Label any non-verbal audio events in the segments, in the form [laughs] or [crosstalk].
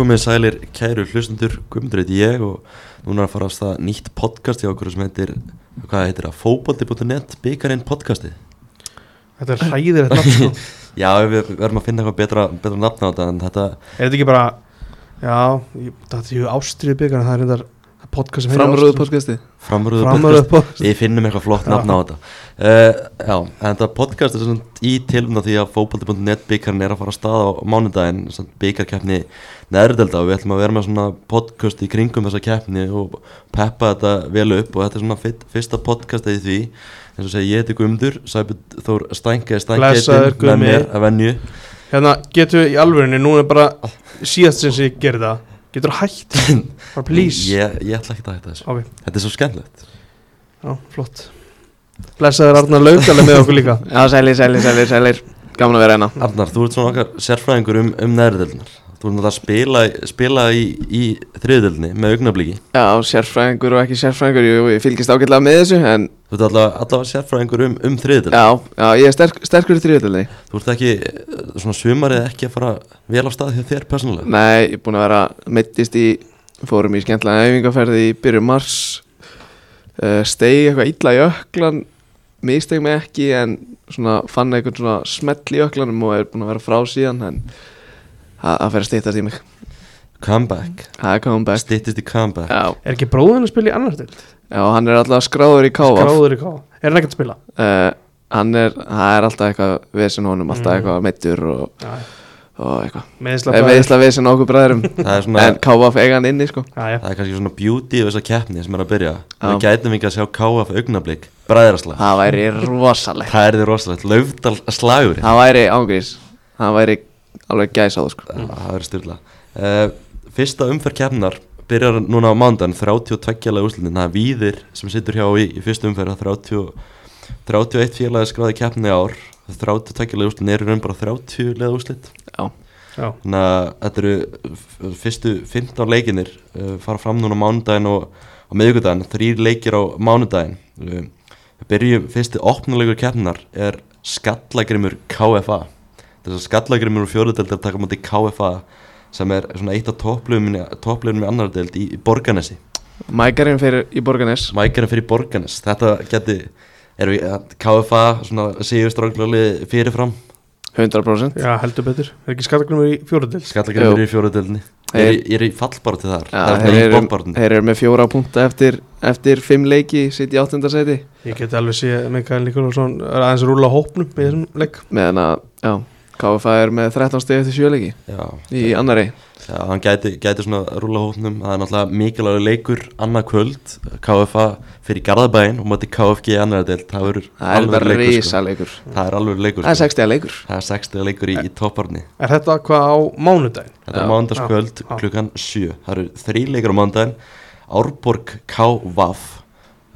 Komið sælir kæru hlustundur, Guðmundur heiti ég og núna er að fara á stað nýtt podcast hjá okkur sem heitir, hvað heitir það, fókbalti.net, byggarinn podcastið. Þetta er hræðir þetta nafn sko. [laughs] Já, við verðum að finna eitthvað betra, betra nafn á þetta en þetta, Er þetta ekki bara Já, ég, þetta er ju ástriðu byggar Það er þetta podcast sem heitir Framröðu Ástríður. podcasti. Framröðu Framröðu podcast, podcast við finnum eitthvað flott nafn á þetta. Uh, já, en þetta podcast er svona í tilmynda því að fókbalti.net byggarinn er að fara á stað á mánudaginn, byggarkeppni neðridelda og við ætlum að vera með svona podcast í kringum þessa keppni og peppa þetta vel upp og þetta er svona fyrt, fyrsta podcastið í því. Eins og segja ég heiti Guðmundur Sæbjörn Þór Stænke Stænke með mér að venju. Hérna, getur við í alvörinni Nú er bara síðast sem ég gerði það Getur þú please. Ég, ég ætla ekki að hætta þessu. Ok, Þetta er svo skemmtilegt. Já, flott. Blessaður Arnar Laugalega með okkur líka. Já, sælir, sælir, sælir, sælir. Gaman að vera hérna. Arnar, þú ert svona okkar sérfræðingur um, um neðrideldunar Þú ert náttúrulega að spila, spila í, í þriðdeldinni með augnablíki Já, sérfræðingur og ekki sérfræðingur Jú, ég fylgist ágætlega með þessu En Þú ert allavega, allavega sérfræðingur um, um þriðdeld já, já, ég er sterk, sterkur í þriðutöldinni Þú ert ekki, eh, svona sumarið ekki að fara vel á stað hjá þér persónulega? Nei, ég er búin að vera meittist í Fórum í skemmtilega æfingarferði í byrju mars uh, Steig eitthvað illa í öklan Misteg mig ekki En svona fann eitthvað svona smell í öklanum Og er búin að vera frá síðan En það fer að stýttast í mig. Comeback, comeback. Styttist í comeback? Já, Er ekki bróðin að spila í annar til? já, hann er alltaf skráður í káfa Gráður í ká Er hann ekki að spila? uh, hann er, það er alltaf eitthvað vesen honum, alltaf Mm. eitthvað meittur og, og eitthvað. Meðisla meðisla vesen okkur bræðurum [laughs] er en KF eiga hann inni sko. Já, já. Það er kannski svona beauty af þessa keppni sem er að byrja. Við gætum ekki að sjá KF augnablík Bræðarslag það væri rosalegt. Það er því rosalegt, löfdal slagurinn það væri ángriðs það væri alveg gæsáð sko. Það verður styrla uh, Fyrsta umferð keppnar byrjar núna á mándan 32 lega úrslitin. Það er Víðir sem situr hjá í, í fyrstu umferð það er 30, 31 félagi skráði keppni í ár. 32 lega úrslitin eru raun bara 30 lega úrslit. Já, Já, Þannig að þetta eru fyrstu 15 leikinir uh, fara fram núna á mánudaginn og á miðvikudaginn, þrýr leikir á mánudaginn. Uh, Við byrjum fyrsti opnuleikur keppnar er Skallagrimur KFA Þess að Skallagrimur og fjóruðdeldar taka móti KFA sem er svona eitt af topplöfum í annar deild í, í Borganesi mækarinn fyrir í Borganes Mækarinn fyrir Borganes Þetta geti, eru við að KFA svona séu stránglega fyrirfram? 100% já heldur betur. Er ekki skattagnum í fjóruðil? Skallagrimur í fjóruðdeldinni Þeir- Ég er, í- er í fallbarti þar? Þeir, í eru, bómbarni þeir eru með fjóra punta eftir, eftir fimm leiki sitt í áttundasæti Ég geti alveg sé Mikael Nikolásson er aðeins rúla hópnum í þessum leik. Meðan að, já, KF er með 13 steg eftir sjö leiki Já, í annari já hann gæti, gæti svona rúla hóknum Það er náttúrulega mikilvægur leikur annað kvöld KFA fyrir Garðabæinn og móti KFG í annar deild. Það verður það er alveg leikur sko. leikur. Það er alveg leikur það er sko. 60 leikur. Það er 60 leikur í, í topparni Er þetta hvað á mánudaginn? Þetta er mánudagskvöld klukkan 7 Það eru þrý leikar á mánudaginn. Árborg KVAF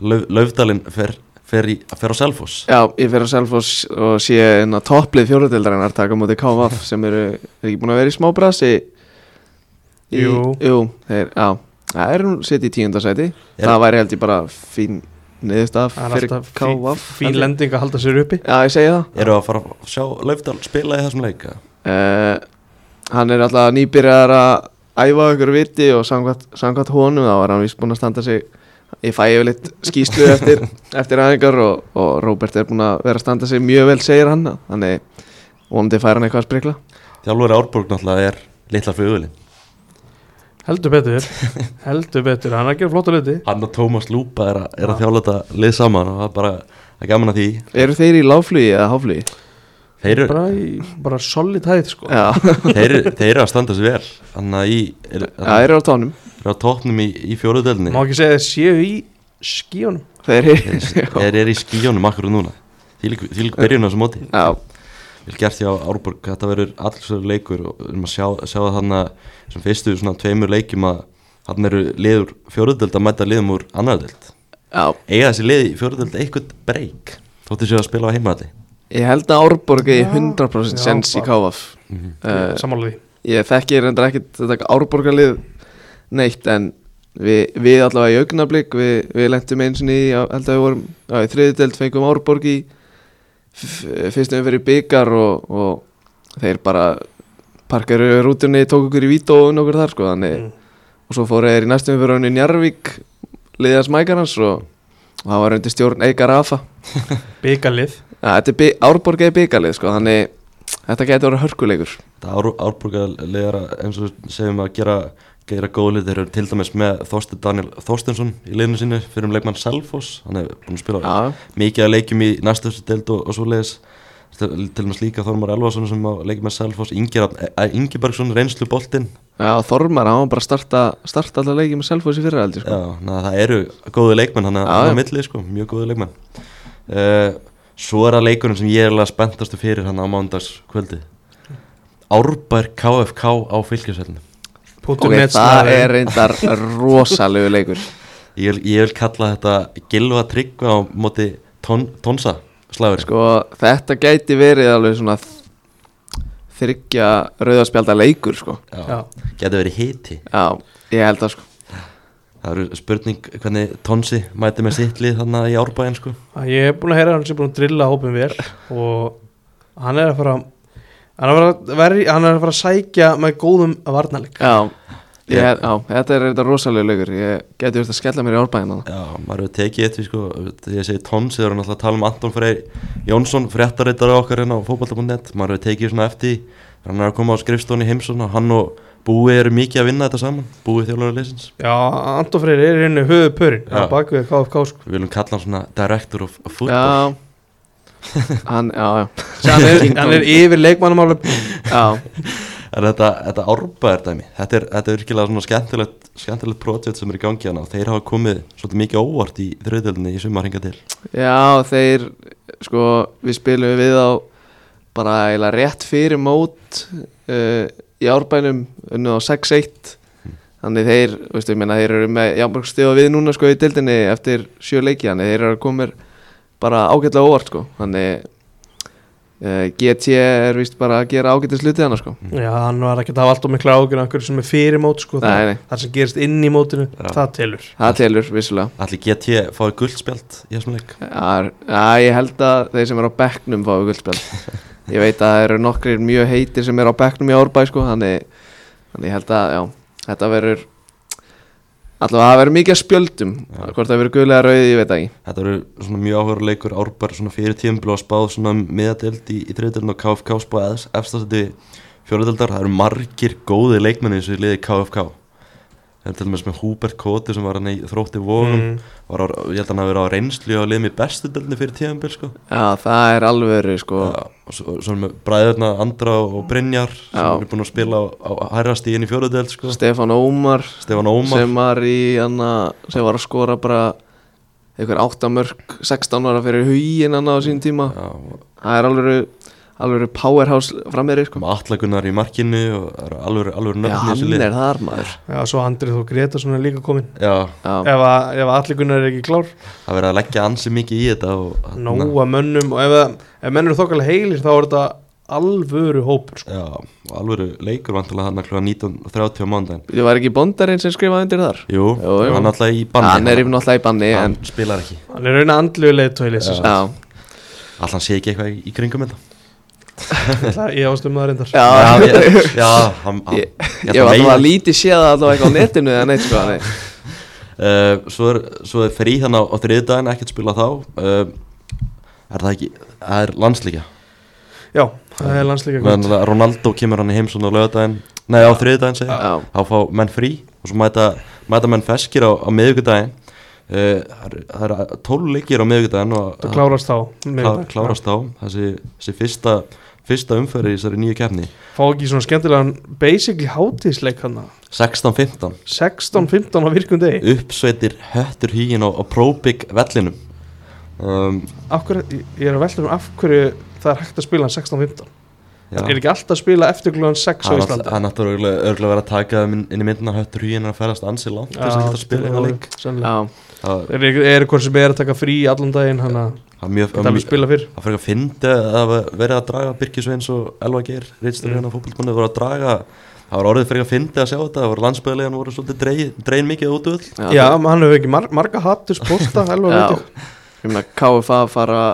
Lauf, Laufdalinn fer, fer, í, fer á Selfoss. Já, ég fer á Selfoss og sé en að topplið fjóruðildarinnar taka á móti KVF sem eru, er ekki búin að vera í smá brasi í, Jú. Jú, þeir, já. Það er hún sitt í tíundasæti Er- Það væri held ég bara fín niðurstaf Það er fyrir KVF fín lending að halda sér uppi. Já, ég segi það. Eru að fara að sjá Laufdal spila í þessum leika? Uh, Hann er alltaf nýbyrjar að æfa ykkur viti og samkvæmt, samkvæmt honum þá var hann vist búin að standa sig Ég fæ yfirleitt skýslu eftir, [laughs] eftir aðingar og, og Róbert er búin að vera að standa sig mjög vel segir hann. Þannig vonandi fær hann eitthvað að sprikla. Þjálfur Árborg náttúrulega er litla flugulinn Heldur betur. Heldur betur. Hann er að gera flotta hluti. Hann og Tómas Lúpa er, að- er að þjála þetta lið saman og það er bara það er gaman að því. Eru þeir í láflugi eða háflugi? Þeir eru, Bara, í, bara solid hæð sko. [laughs] Þeir, eru- þeir eru að standa sér vel. Þannig að er, það eru á tónum er á tóknum í, í fjóruðdeldinni Má ekki segja að þeir séu í skíunum Þeir eru Þeir eru í skíjónum akkur núna. Því lík byrjun á þessu móti. Já, Vel gert hjá Árborg, þetta verður alls leikur og við erum að sjá, sjá það þannig sem fyrstu svona tveimur leikjum að þannig eru liður fjóruðdeld að mæta liðum úr annaðdeld já. Eiga þessi lið í fjóruðdeld eitthvað breyk Þóttu séu að spila á heimaðli Ég held að Árborg er Já. 100% Já, sens í bara- KVF Mhm. uh, Sammála því Ég þekki reyndar ekkit Árborgarlið neitt en við, við allavega í augnablík við, við lentum eins og ný held að við vorum á, í þriðdelt fengum Árborg í f- fyrstu umferð í byggar og, og þeir bara Parker rútunni tók okkur í vít og nokkur þar sko þannig Mm. og svo fóru þeir í næstum fyrir hann í Njarvík liðast mækarans og, og það var undir stjórn Eikar Rafa byggalið ja, þetta er byggalið sko þannig þetta getur verið hörkuleikur. Þetta ár, árborgarlegar eins og segjum að gera, gera góðlið þeir eru til dæmis með Þorsten Daniel Þorstensson í liðinu sínu fyrir um leikmann Selfoss. Hann er búin að spila Já, mikið að leikjum í næstu deild og, og svo leiðis til dæmis líka Þormar Elvason sem að leikja með Selfoss Ingebergsson reynslu boltinn já Þormar, hann var bara að starta, starta alltaf leikið með Selfoss í fyrra heldur sko. Já, na, það eru góði leikmenn hann að milli sko, mjög góði leikmenn. Uh, Svo er það leikurinn sem ég er alveg spenntastu fyrir hann á mánudagskvöldi. Árbær KFK á fylgjusveldinu Ok, það er reyndar rosalegu leikur. Ég, ég vil kalla þetta Gilva Tryggva á móti tón, Tónsa slagur Sko, þetta gæti verið alveg svona þryggja rauðarspjálda leikur sko. Já. Geti verið hiti. Já, ég held að sko. Það eru spurning hvernig Tónsi mæti með sitt lið þannig í Árbæin sko. Ég hef búin að heyra hann sé búin að drilla hópin vel og hann er að fara hann er að fara að, veri, hann er að, fara að sækja með góðum varnarleik. Já, ég, já þetta er þetta rosalegu leikur. Ég gæti verið að skella mér í árbæðina Já, maður hefur tekið eitt sko, þegar ég segi Tónsi þá er hann alltaf að tala um Anton Freyr Jónsson, fréttarittar okkar hérna á fótbolta.net maður hefur tekið svona eftir hann er að koma á skrifstóni heimsson og hann og Búi eru mikið að vinna þetta saman Búi þjálfur leysins Já, Anton Freyr er pörinn Já. á bakvið KFK sko. Við viljum kalla hann svona director of, football. Já. [laughs] Hann, já, já. Hann, er, er yfir leikmannamálum. Já, En þetta, þetta árbæðar dæmi þetta er, þetta er virkilega svona skemmtilegt skemmtilegt projekt sem er í gangi hana þeir hafa komið svolítið mikið óvart í þrjöðdelinni í sumar hinga til. Já, þeir Sko, við spilum við á bara eiginlega rétt fyrir mót uh, í árbænum unnu á 6-1 þannig þeir, veistu, ég meina þeir eru með jámörg stíða við núna sko í dildinni eftir sjö leiki, þannig þeir eru að koma bara ágætlega óvart sko. Þannig GT er vist bara að gera ágættis hluti hana sko Já, hann var ekki að hafa alltaf mikla ágjörn af hverju sem er fyrir mót sko. Nei, það, nei. það sem gerist inn í mótinu, Já. það telur það telur vissulega Allir GT fáið guldspjald í þessum leik Já, ég held að þeir sem eru á bekknum fái guldspjald [laughs] Ég veit að það eru nokkrir mjög heitir sem eru á bekknum í árbæ sko, þannig, þannig ég held að, já, þetta verður allavega það verður mikið að spjöldum. Já. hvort það verður guðlega rauði, ég veit ekki. Þetta svona mjög áhugur leikur svona fyrir að spáð miðadeld í, í þriðdeldin og KFK spáð efstastætti fjóruðdeldar það eru margir góði leikmenni sem liði KFK Er til dæmis með Húbert Koti sem var hann í þrótti vógum mm. ég held að hann að vera á reynslu og liðum í bestu deldinni fyrir tíðanbíl sko. Já, það er alveg sko, og svo, með bræðurna Andra og Brynjar sem Já. eru búin að spila á, á hærrasti inn í fjóruðdeld sko. Stefán Ómar Stefán Ómar sem var í hana, sem var að skora bara 8 mörg 16 ára fyrir hugin hann á sín tíma Já, það er alveg alveg powerhouse frammeiri sko. með allagunnar í markinu og það alveg, Já, nöfn í þessu hann lið er þar maður. Já, svo Andrið þó Gretarsson er líka komin Já, Já, Ef, að, ef allir gunnar er ekki klár. Það verið að leggja ansi mikið í þetta og, Nóa mönnum og ef, að- ef menn eru þokkalega heilir þá er þetta alvöru hópur sko. Já, og alvöru leikur vantilega hann að klúa 19.30 á mándaginn Ég var ekki bondarinn sem skrifaði undir þar? Jú, Jú, jú. hann alltaf í banni. Hann er náttúrulega í banni Hann en, spilar ekki. Hann er raun að andlu leiðtói Já, Alltaf sé ekki eitthvað í, í kringum þetta Ég ástum það reyndar. Já, Já, ég, [laughs] já hann, hann, Ég- ég Ég var alltaf að lítið séð allavega eitthvað á netinu eða neitt sko nei. [laughs] Uh, svo, er, svo er frí þannig á, á þriðdaginn ekkert spila þá. Uh, Er það ekki, það er landslíkja Já, það er landsleika Meðan að Ronaldo kemur hann í heimsson á lögadaginn Nei, á þriðdaginn segja Já, Þá fá menn frí og svo mæta, mæta menn feskir á, á miðvikudaginn. Uh, Það eru- það eru tólf leikir á miðvikudaginn og Það klárast þá klá, klárast á þessi, þessi fyrsta, fyrsta umferði í þessari nýju keppni. Fá ekki svona skemmtilegan basically hátíðsleik hann 16-15 16-15 á virkum degi. Uppsveitir höttur hýgin á, á Próbik vellinum. Um, af hverju, Ég er að velta um af hverju það er hægt að spila hann 16-15 já. Er ekki alltaf að spila eftir klúan 6 á Hann Íslandi? hann átti örgulega, örgulega verið að taka það inn, í myndina höttur hýgin að ferast ansi langt þess að geta að spila hérna leik. sennilega. já, það Er, er hvort sem er að taka frí allan daginn hann að það er mjög spila fyrr það fyrir að fyndi að verið að draga Birkis Sveins og Elva Geir reyndstur hérna á fótballmannu voru að draga það var orðið fyrir að fyndi að sjá þetta það voru landsbygðilegan voru svolítið drein, drein mikið út öll já, Já, hann hefur ekki mar marga hattus posta [laughs] Elva Já, veit ég. ég meina KFA fara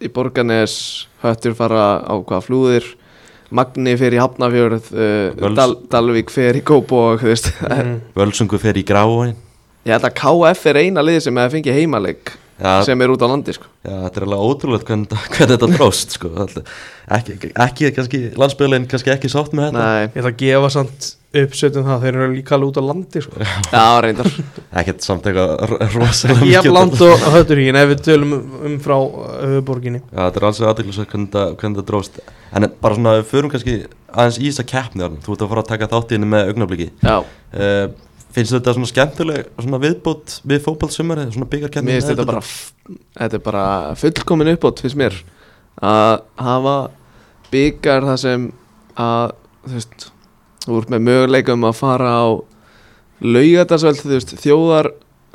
í Borganes Höttur fara á hvað flúðir Magni fer í Hafnafjörð uh, Völs- Dal, Dalvík fer í veist. mm. Völsungu fer í gráin. Ég held að KF er eina lið sem hefði fengið heimaleik Já, sem er út á landi sko. já, þetta er alveg ótrúlega hvernig, hvernig þetta dróst sko. Ekki, ekki, kannski landsbygðin kannski ekki sátt með þetta Nei, Ég ætla að gefa samt uppsötum það Þeir eru líka alveg út á landi sko. já reyndar ekkert samt eitthvað ro- rosalega Jafn mikið. land og höfður hín Ef við tölum um, frá höfuborginni Já, þetta er alls aðeinslega hvernig, þetta- hvernig þetta dróst En bara svona, við förum kannski aðeins í þessa keppni Arnar. Þú ert að fara að taka þátt í henni með augnabliki Já, uh, Finnst þetta svona skemmtileg svona viðbót við fótballsumari Svona byggarkenni mér finnst þetta bara þetta er bara fullkomin uppátt finnst mér að hafa byggar það sem að þú veist, þú ert með möguleikum að fara á laugadarsveld þú veist, þjóðar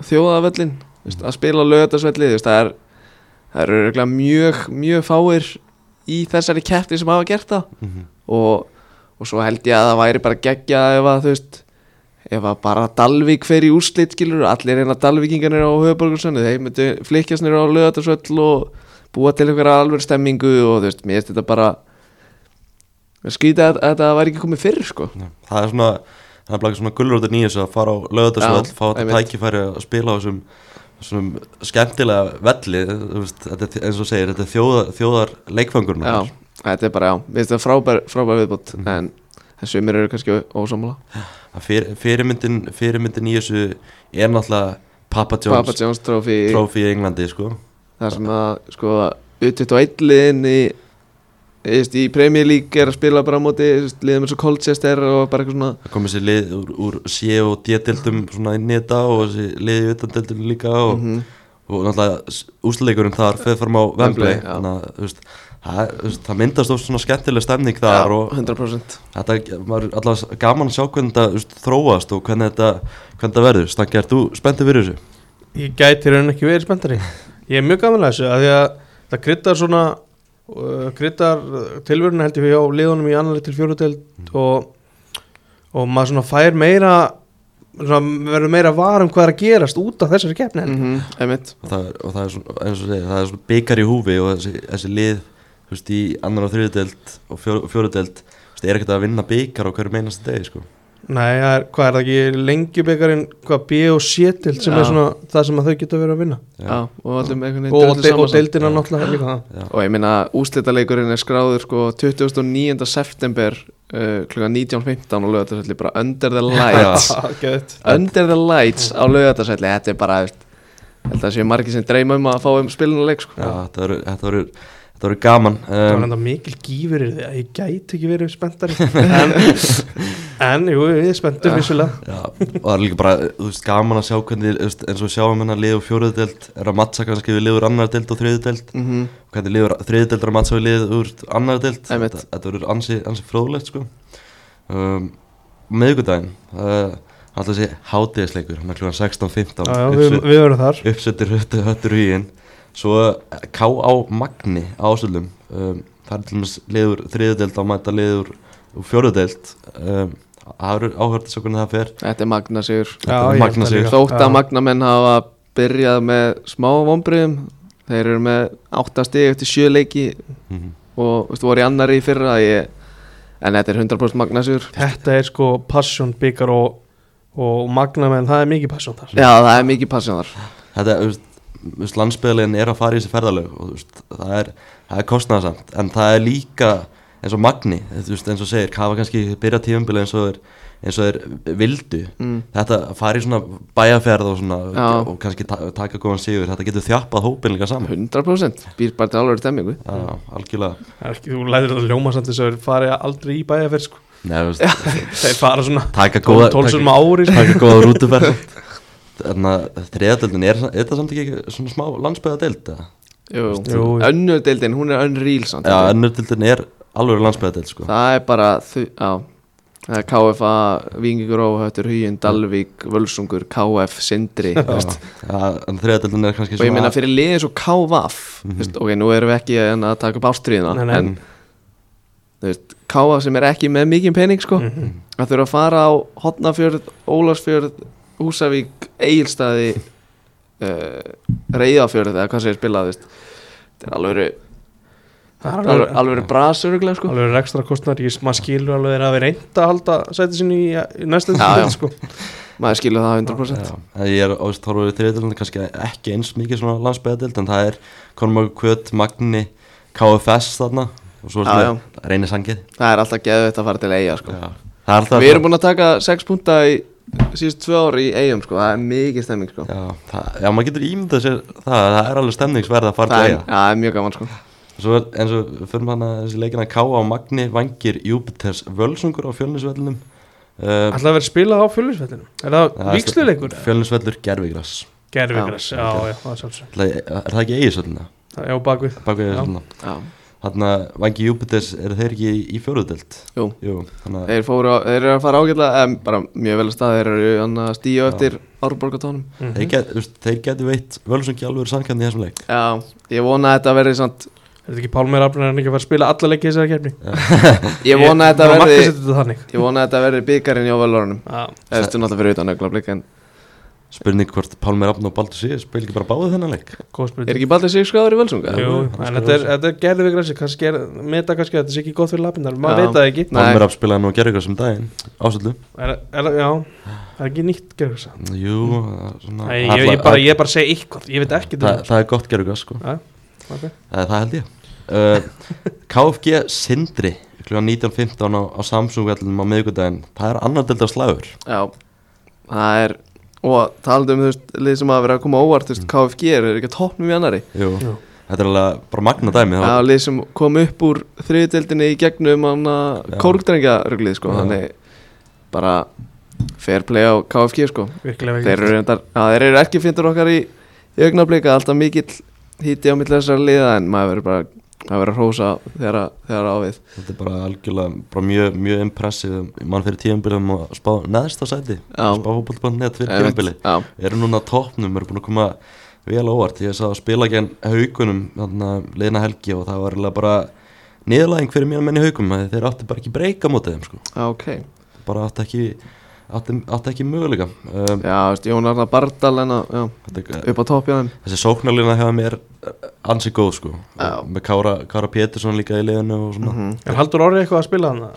þjóðavöllin, þú veist, að spila á laugadarsvelli þú veist, það er það eru örugglega mjög, mjög fáir í þessari keppni sem hafa gert það mm -hmm. og, og svo held ég að það væri bara geggja ef að þú veist ef að bara Dalvík fer í úrslit skilur allir reyna Dalvíkingarnir á höfuborgarsönnu þeir myndu flikkjast nýra á lögatarsvöll og búa til einhverja alveg stemmingu og þú veist, mér finnst þetta bara skýta að, að þetta væri ekki komið fyrr sko. Það er svona Það er bara svona gullrótur nýjus að fara á lögadagsvöll Já, Fá þetta tækifæri að spila á þessum Svonum skemmtilega velli veist, Þetta eins og segir Þetta er þjóðar, þjóðar leikfangurinn já, þetta er bara, já, mér finnst þetta frábær, frábær viðbútt Mhm. en þessu mér eru kannski Fyr, fyrirmyndin, fyrirmyndin í þessu Er náttúrulega Papa John's Papa John's trófi trófi í Englandi sko. þar sem að sko U21 liðin í þú veist, í Premier League er að spila bara á móti liðum eins og Colchester og bara eitthvað svona Það kom þessi lið úr, úr C og D-dildum svona inn í þetta og þessi lið í utan-dildum líka og, Mhm. og náttúrulega úsleikurinn þar fram á Wembley þannig að þú veist, það, það myndast oft svona skemmtileg stemning þar Já, og 100% þetta var alltaf gaman að sjá hvernig þetta þróast og hvernig þetta, hvernig þetta verður. Stanki, ert þú spenntið fyrir þessu? Ég gæti raun ekki verið spenntari. Ég er mjög gaman að þessu að Því að það kryttar svona uh, kryttar tilvörun held ég hjá liðunum í annari til fjórudeld og, og maður svona fær meira svona, verður meira var um hvað er að gerast út af þessari keppni mm. Mhm, einmitt. Og það, er- og það er svona, eins og segir, það er svona byggar í húfi og þessi, þessi lið þú veist, í annar og þriðudeld og fjó- fjórudeld þú veist, er ekkert að vinna byggar á hverju meinasta degi sko. Nei, það er, hvað er það ekki lengjubikarin hvað B og C-dild sem Já. er svona það sem að þau geta verið að vinna Já, og allir með einhvern og, veginn og, de, og deildina náttúrulega líka það. Og ég meina úslitaleikurinn er skráður sko 29. september uh, kl. 19.15 á lögatarsvelli bara under the lights [laughs] under the lights á lögatarsvelli þetta er bara, held að séu margir sem dreyma um að fá um spilunuleik sko. Já, þetta verður- þetta verður gaman Það var um, enda mikil gífur í því að ég gæti ekki verið spenntari [laughs] en, en jú, ég er spenntur Já. vissulega já, og það er líka bara þú veist, gaman að sjá hvernig eins og við sjáum hérna lið og fjóruðdelt er að mattsa kannski við lið úr annar delt og þriðudelt mm -hmm. hvernig lið úr þriðudelt er að mattsa við lið úr annar delt Einmitt. þetta, verður ansi, ansi fróðlegt sko. um, meðgudaginn það er alltaf þessi hátíðisleikur hann er klúan 16.15 Já, já, við, við verðum þar uppsettir höttu, höttur huginn svo K.A. Magni ásöldum um, það er til dæmis liður þriðudeld á mæta liður úr fjóruðdeld um, það eru áhört að sjá hvernig það fer þetta er Magna sigur Já, Þetta ég magnar held það sig. líka. þótt að Magnamenn hafa byrjað með smá vonbriðum þeir eru með 8 stig eftir 7 leiki mm -hmm. og veistu, voru í annari í fyrra ég, en þetta er 100% Magna sigur Þetta er sko passion byggar og, og magnamenn, það er mikið passion þar Já, það er mikið passion þar þetta, þú veist, landsbyðalinn er að fara í þessi ferðalög og veist, það er, það er kostnæðasamt en það er líka eins og Magni veist, eins og segir, hafa kannski byrjað tífambili eins og er eins og er vildu. Mm. þetta fari í svona bæjarferð og svona og kannski ta taka góðan sigur. Þetta getur þjappað hópin líka saman. 100% býr bara til alveg stemmingu Já, algjörlega. Þú læðir þetta ljóma samt þess að fari aldrei í bæjarferð sko. Nei, veist, [laughs] Þeir fara svona taka góða tólsum taka, ári sko. taka góða rútuferð [laughs] þannig að þriðadeldin er, er þetta samt ekki svona smá landsbyðadeld eða? Jú, Jú. önnur deildin, hún er unreal samt Já, önnurdeldin er alveg landsbyðadeld sko. Það er bara já Það er KFA, Vingingur Óhöttur, Huginn, Dalvík, Völsungur, KF, Sindri Já, já, en þriðadeldin er kannski Og ég meina fyrir liðið svo KVAF mm Mhm. Ok, nú erum við ekki að taka upp ástriðina Nei, nei. En þú veist, KVAF sem er ekki með mikið pening sko Mhm. að þurfa að fara á Hotnafjörð, Ólarsfjörð, Húsavík, Egilstaði uh, Reyðafjörð eða hvað segir spilað þetta er alveg alveg, brasöruglega sko. Alveg ekstra kostnar, ég, maður skilur alveg að við reynda að halda sæti sinni í, í næstu Já, já. sko. maður skilur það 100% Já, en ég er ást horfður í þriðdildin kannski ekki eins mikið svona landsbæðadild en það er Kormák Kvöt, Magni KFS þarna. Og svo Já, reynir sangið það er alltaf geðvitt að fara til eiga sko. Já, það er alltaf við erum búin að taka 6 punta í síðust tvö ári í eigum sko. Það er mikið stemming sko. Já, það, já, maður getur ímyndað sér það, það er alveg stemningsverð að fara til eiga já, það er mjög gaman sko. Svo er eins og fyrir hann að þessi leikina K á Magni, Vangir, Júpiters, Völsungur á fjölnisvellinum. Uh, að vera spilað á fjölusvellinu Er það viksluleikur? Fjölnisvellur, Gervigras Gerfigræs, já, já, það er svolítið Er það ekki eigisvellina? Já, bakvið Bakvið Já. Svona. Þannig að Vangi Júpiters, eru þeir ekki í, í fjóruðdelt? Jú. Jú, að þeir fóru þeir eru að fara ágætlega em, bara mjög vel að stað þeir eru að stíu eftir árborgatónum get, þú veist, þeir getur veitt Völsungi alveg samkvæmni í þessum leik já, ég vona að þetta verði samt Er þetta ekki Pálmir Afnir en ekki að fara að spila alla leikið í þessari kefni? [laughs] ég vona að þetta verði markasetja þetta þannig ég vona að þetta verði völurunum Já, eða stu náttúrulega fyrir utan öglablík en Spurning hvort Pálmi Rafn og Baldur Sig spil ekki bara báðu þennan leik? Er ekki ballið sig skráður í völsunga? Jú, en þetta er, þetta er gerfigræsi kannski er, meta kannski að þetta sé ekki gott fyrir lapindar maður veit það ekki. Nei. Pálmi Rafn spilaði nú eitthvað sem daginn Ásöldu. Er, er, Já, það er ekki nýtt gerfigræsi Jú, svona Nei, ég, ég, bara, ég bara segi eitthvað, ég veit ekki það, það er gott eitthvað sko. Já, ok. Það, það held ég. Uh, [laughs] KFG Sindri kl. 19.15 á, á Samsung vellum á miðvikudaginn. Það er annar og talandi um þú veist, lið sem að vera að koma á óvart þú veist, KFG er ekki að toppnum í annari Jú. Jú. þetta er alveg bara magna dæmi Já, lið sem kom upp úr þriðdeldinni í gegnum hann að Já. kórgdrengjaruglið sko, Já. þannig bara fair play á KFG sko Virkilega þeir eru, reyndar, já, þeir eru ekki fyndur okkar í, í augnablika, alltaf mikill híti á milli þessar liða en maður verður bara að hrósa þegar, þegar á við. Þetta er bara algjörlega bara mjög, mjög impressiv mann fyrir tíðanbyrðum og spá neðst á sæti. Já. spá fótboll.net fyrir já, eru núna toppnum, eru búin að koma vel óvart, ég sá að spila gegn haugunum liðna helgi og það var bara niðurlæðing fyrir mér menn í haugum að þeir átti bara ekki breyka mótið þeim sko. já, ok. Bara átti ekki átti, átti ekki möguleika. Um, já, veist, Jón Arnar Bardal en að, já, þetta, upp á topp þessi sóknarlina hefða mér eh, ansi góð sko. Já. Og með Kára, Kára Pétursson líka í liðinu og svona, Mhm. Er Haldur Orri eitthvað að spila hann?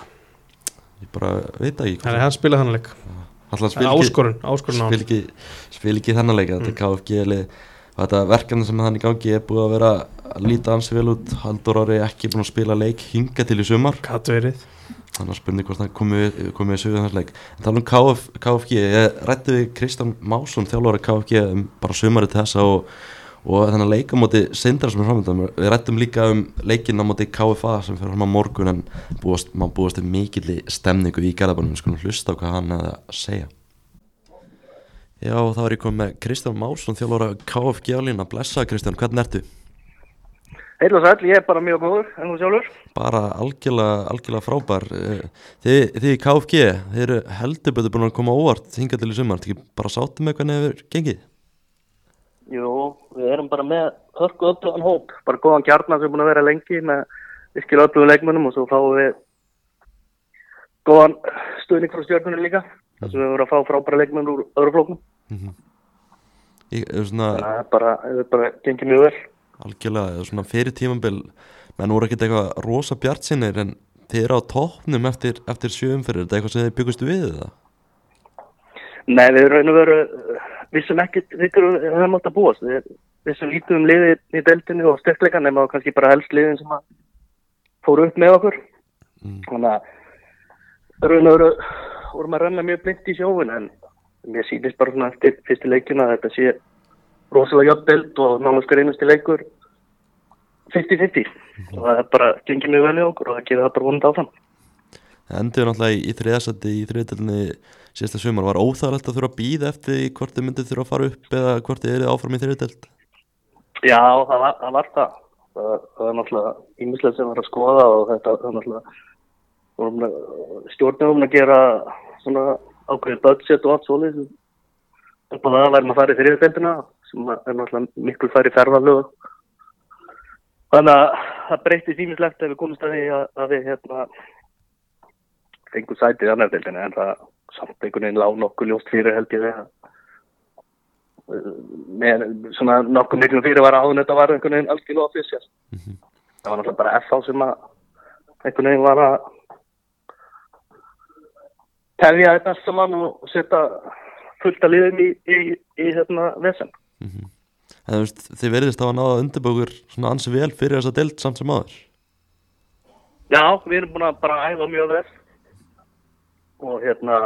ég bara veit það ekki Þannig að hann spila þannig leik. Alltaf Það spil er ekki, áskorun, spil hann. ekki, spil ekki þennan leika þetta er KFG lið. Og þetta verkefni sem hann í gangi er búið að vera að líta ansi vel út. Haldur Orri ekki búin að spila leik hinga til í sumar. Gat verið þannig að spurning hvort hann komið sögum þess leik. En tala um KF, KFG ég rætti við Kristján Másson þjálfari KFG um bara sumari til þessa og, og þennan leik á móti Sindra sem er framöndan. Við rættum líka um leikin á móti KFA sem fyrir fram á morgun en búast, maður búast við mikilli stemningu í Garðabænum. Við skulum hlusta á hvað hann að segja. Já, þá er ég komið með Kristján Másson þjálfari KFG á lína, blessa Kristján, hvernig ertu? Heil og sæll, ég er bara mjög góður, en þú sjálfur? bara algjörlega, algjörlega frábær Eh, þið, þið í KFG þið eru heldur betur búin að koma óvart hingað til í sumar, þið ekki bara með hvernig hefur gengið Jú, við erum bara með hörku öllugan hóp, bara góðan kjarnar sem er búin að vera lengi með virkilega öllugu leikmönnum og svo fáum við góðan stuðning frá stjórnunum líka, þess að við vorum að fá frábæra leikmenn úr öðru flóknum. ég, er svona Það er bara, það er bara gengið mjög vel. Algjörlega, svona fyrir tímambil menn voru ekkert eitthvað rosa bjart sinnir en þið eru á toppnum eftir, eftir sjöum fyrir, þetta eitthvað sem þið byggust við það Nei, við raun og veru vissum ekkert, við höfum átt að búast, við vissum lítið um liðið í deltinu og styrkleika nema kannski bara helst liðin sem fóru upp með okkur. Mm. Þannig að raun og veru vorum að renna mjög blind í sjóin en mér sýnist bara svona eftir fyrstu leikina að þetta sé rosalega jöfn delt og náttúrulega einasti leikur 50-50 og það er bara gengið mjög vel í okkur og það gerir það bara vonandi áfram. það endur náttúrulega í, þriðasætti í þriðatöldinni síðasta sumar, var óþægilegt að þurfa að býða eftir hvort þið myndið þurfa að fara upp eða hvort þið eru áfram í þriðatöld Já, það var það. Var það. Það, það var náttúrulega ímislega sem var að skoða og þetta var náttúrulega stjórnum að gera svona ákveðið budget og allt svolítið á það að værum að fara í þriðdeldina sem er náttúrulega miklu færi ferðalög. Þannig að það breytist ímislegt ef við komumst að því að, að við hérna fengum sætið í annar deildina en það samt einhvern veginn lág nokkuð ljóst fyrir held ég að með svona nokkuð miklum fyrir var en þetta var einhvern veginn algjörlega ofisjál það var náttúrulega bara FH sem að einhvern veginn var að tefja þetta saman og setja fullt að liðum í, í, í hérna vesen. En þú veist, þið verðist á að náða undirbúkur svona ansi vel fyrir þessa deild samt sem aður Já, við erum búin að bara æfa mjög vel. Og hérna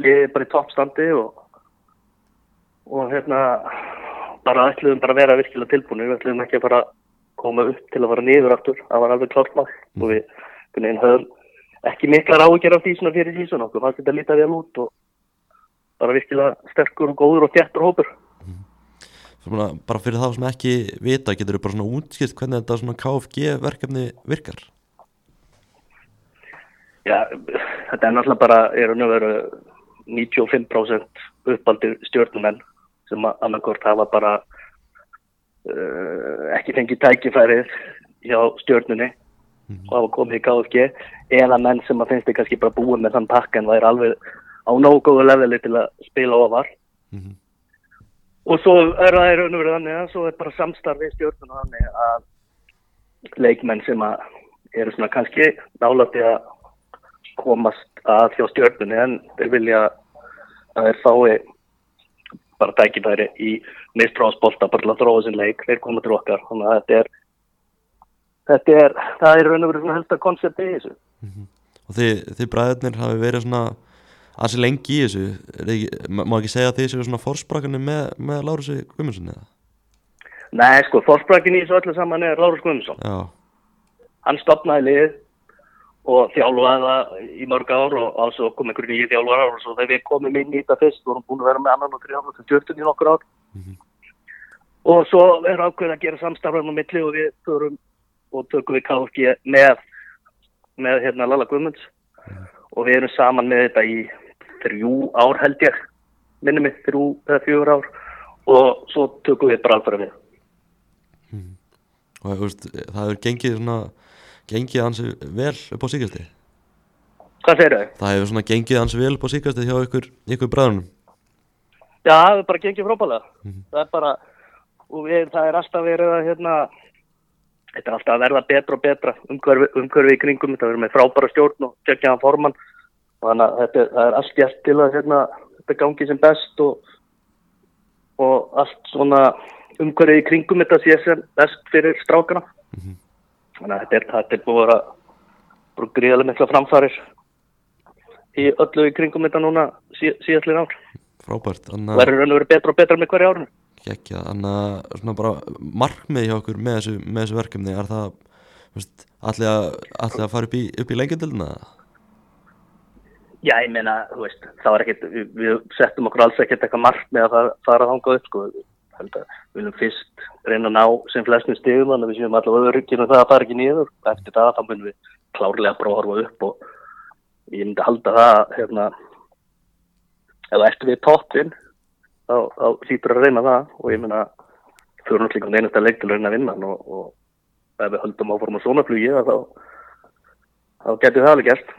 liðið bara í toppstandi og og hérna bara ætluðum bara að vera virkilega tilbúinu við ætluðum ekki að fara að koma upp til að fara niður aftur, það var alveg klárt mál. Og við einhvern veginn höfum ekki miklar ágjör af því svona fyrir sísun okkur. Fannst þetta lítið vel út og bara virkilega sterkur og góður og þjættur hópur svona, Bara fyrir þá sem ekki vita getur þú bara svona útskipt hvernig þetta svona KFG verkefni virkar? Já, þetta er náttúrulega bara, er að vera 95% uppaldir stjórnumenn sem að annarkort hafa bara uh, ekki fengið tækifærið hjá stjórnunni og hafa komið í KFG eða menn sem að finnst þið kannski bara búið með þann pakka en það er alveg á nógu góðu leveli til að spila ofar. Mhm. Og svo er það í raun og verið þannig að svo er bara samstarfið stjórnuna þannig að leikmenn sem að eru svona kannski nálætti að komast að hjá stjórnunni en þeir vilja að þeir fái bara tækifæri í mistráðsbolta bara til að þróa sinn leik, þeir koma til okkar. Þannig að þetta er þetta er, það er raun og verið svona helsta koncept í þessu. Og þið, þið bræðurnir hafi verið svona ansi lengi í þessu. Er ekki, má ekki segja að þið séu svona fórsprakkanir með, með Lárusi Guðmundsson eða? Nei, sko, fórsprakkin í þessu öllu saman er Lárus Guðmundsson. Já, hann stopnaði lið og þjálfaði það í mörg ár og alls og kom einhverju nýju þjálfara og svo þegar við komum inn í þetta fyrst vorum búin að vera með annan og þrjáfla sem stjórnum í nokkur ár. Og svo er ákveðin að gera samstarfum á milli og við förum og tökum við KFG með með hérna Lalla Guðmunds. Og við erum saman með þetta í þrjú ár held ég minnum mig, þrjú eða fjögur ár. Og svo tökum við bara alveg við. Og þú veist, það hefur gengið svona gengið ansi vel upp á síkasti Hvað segir þau? það hefur svona gengið ansi vel upp á síkasti hjá ykkur, ykkur bræðunum Já, það er bara gengið frábælega. Það er bara, og við, það er alltaf verið að, hérna, þetta er alltaf að verða betra og betra umhverfi, umhverfi í kringum, þetta verður með frábæra stjórn og geggjaðan formann. Þannig að þetta, það er allt gert til að, hérna, þetta gangi sem best og, og allt svona umhverfi í kringum þetta sé sem best fyrir strákana. Þannig að þetta er, þetta er búið að vera gríðarlega mikla framfarir í öllu í kringum þetta núna sí, síðastlið ár. Frábært, að verður raun og verið betra og betra með árinu. geggja þannig að svona bara markmið hjá okkur með þessu, með þessu verkefni er það þú veist, allir að, allir að fara upp í, upp í lengjadildina Já, ég meina, þú veist, það var ekkert, við, settum okkur alls ekkert eitthvað margt með að fara, fara þangað upp, sko. Að Við viljum fyrst reyna að ná sem flestum stigum, þannig að við séum allavega öryggir og það að fara ekki niður. Eftir það, þá munum við klárlega bara að horfa upp og ég myndi halda það, hérna, ef það ertu við toppin, þá, þá hlýtur að reyna það og ég meina, fyrir náttúrulega um einasta leik til að reyna að vinna og, og ef við höldum áforma svona flugi, þá, þá getur það alveg gert.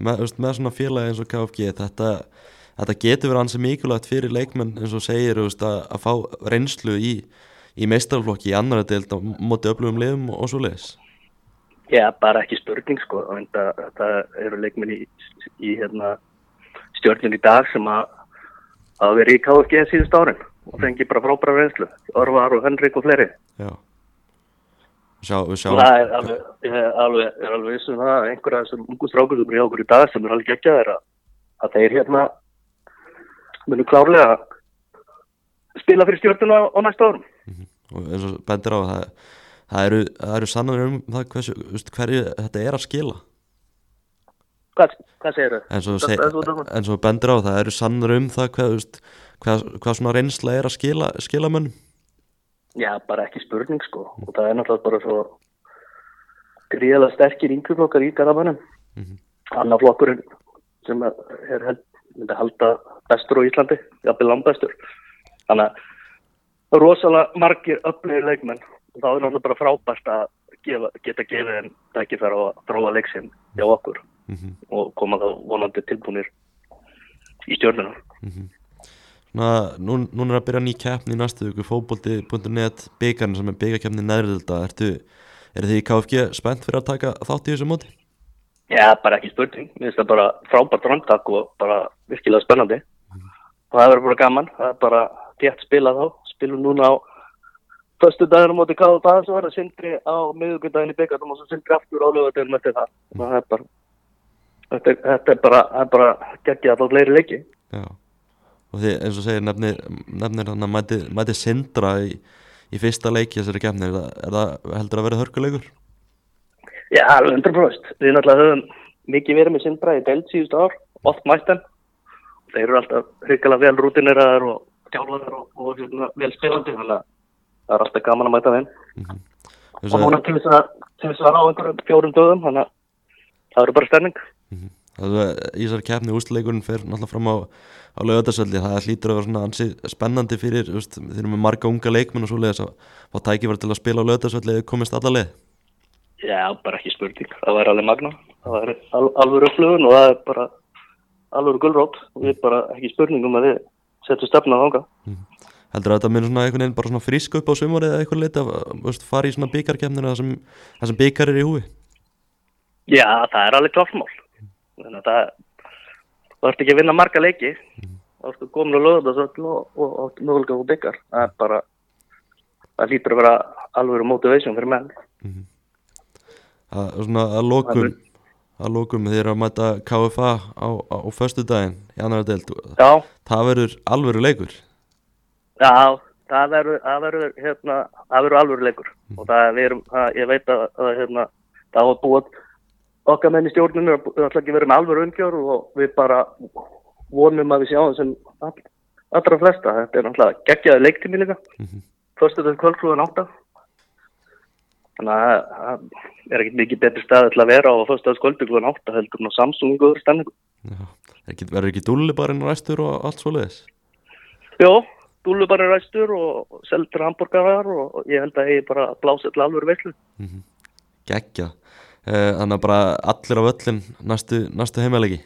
Með, veist, með svona félagi eins og KFG þetta, þetta getur verið ansi mikilvægt fyrir leikmenn eins og segir veist, að, að fá reynslu í, í meistarflokki í annara deild á móti öflugum liðum og svo leiðis Já, bara ekki spurning sko, það, það eru leikmenn í, í hérna, stjórnum í dag sem að að vera í KFG síðust árin og fengi bara frábæra reynslu, Orvar og Henrik og fleiri. Já Sjá, Og sjáum. Það er alveg, er alveg, er alveg vissum það að einhverja þessum ungu strákur sem eru hjá okkur í dag sem er alveg ekki að þeirra að þeir hérna munu klárlega spila fyrir stjórnuna á næsta árum. og eins og bendir á það, það eru, það eru sannar um það hversu, hverju þetta er að skila. Hvað, hvað segir þau? eins og, Það- seg, það er svo eins og bendir á það eru sannar um það hvað, hvað, hvað svona reynsla er að skila, skila mönnum Já, bara ekki spurning sko. Og það er náttúrulega bara svo gríðalega sterkir yngjuflokkar í garðabænum. Mhm. annar flokkurinn sem er er held, myndi halda bestur á Íslandi, jafnvel langbestur. Þannig að rosalega margir öflugir leikmenn. Og þá er náttúrulega bara frábært að gefa, geta gefið þeim tækifæra og þróa leiksinn hjá okkur. Mhm. og koma þá vonandi tilbúinir í stjórnuna Svona, nú, núna er að byrja ný keppni í næstu viku fótbolti.net byggarn sem er byggarkeppni neðrilda eru þið í KFG spennt fyrir að taka þátt í þessu móti? Já, bara ekki spurning. Mér finnst það bara frábært röndtak og bara virkilega spennandi. Og það verður bara gaman. Það er bara tétt spilað þá. Spilum núna á förstu daginn á móti Káð og svo er það sindri á miðugundaginn í byggatum og svo sindri aftur á lögadaginn eftir það. Og það er bara, þetta er, þetta er bara, það er bara geggjað að fá fleiri leiki. Já og þið eins og segir nefnir, nefnir hann að mæti, mæti Sindra í, í fyrsta leiki þessari kemni er, það- er það heldur að vera hörkuleikur? Já, alveg 100%. Við náttúrulega höfum mikið verið með sindra í deild síðustu ár, oft mættan. Þeir eru alltaf hryggala vel rútineraðar og tjálfaðar og, og hérna, vel spilandi, þannig að það er alltaf gaman að mæta þeim. Þess Og núna til þess að, til þess að vera á einhverjum fjórum döðum, þannig að það eru bara stærning. að í þessari kemni úsleikurinn fer náttúrulega fram á, á lögadagsvelli það hlýtur að vera svona ansi spennandi fyrir veist, þeir eru með marga unga leikmenn og svoleiðis að fá tækifæri til að spila á lögadagsvelli eða komist alla leið Já, bara ekki spurning. Það væri alveg magna. Það væri al, alveg upplugun og það er bara alveg gullrótt. Og við bara ekki spurning um að við setjum stefna á þanga. heldur að þetta minn svona einhvern veginn bara svona frísk upp á sumarið eða eitthvað leita að fara í svona byggarkemnir það sem, það sem byggar er í húi Já, það er alveg kláttmál. Þannig að það, þú ert ekki að vinna marga leiki. Þá ertu komin að löða þessu og, og, og mögulega og byggar. Það er bara, það lítur að vera alveg motivation fyrir menn. að, svona, að lokum að lokum þeir eru að mæta KFA á, á, á föstu daginn í annar deild Já, það verður alvöru leikur já, það verður, það verður, hérna, alveg leikur. Og það er, við erum, það, ég veit að, að hérna, það var búið okkar menn í stjórninu að það ætla ekki að vera með alveg umgjör og við bara vonum að við sjáum sem all, allra flesta. Þetta er náttúrulega geggjaði leiktími líka. Fyrstu þetta kvöldflúðan átta. Þannig að það er ekkert mikið betri stað til að vera á fyrstu þetta kvöldflúðan átta heldur á Samsung stenningu. Já. Er ekki, verður ekki dúlli bara inn á ræstur og allt svoleiðis Jó, dúlu bara ræstur og seldur hambúrgarar og ég held að ég bara blási til alveg veitlu. geggja uh, þannig að bara allir á völlin næstu, næstu heimalegi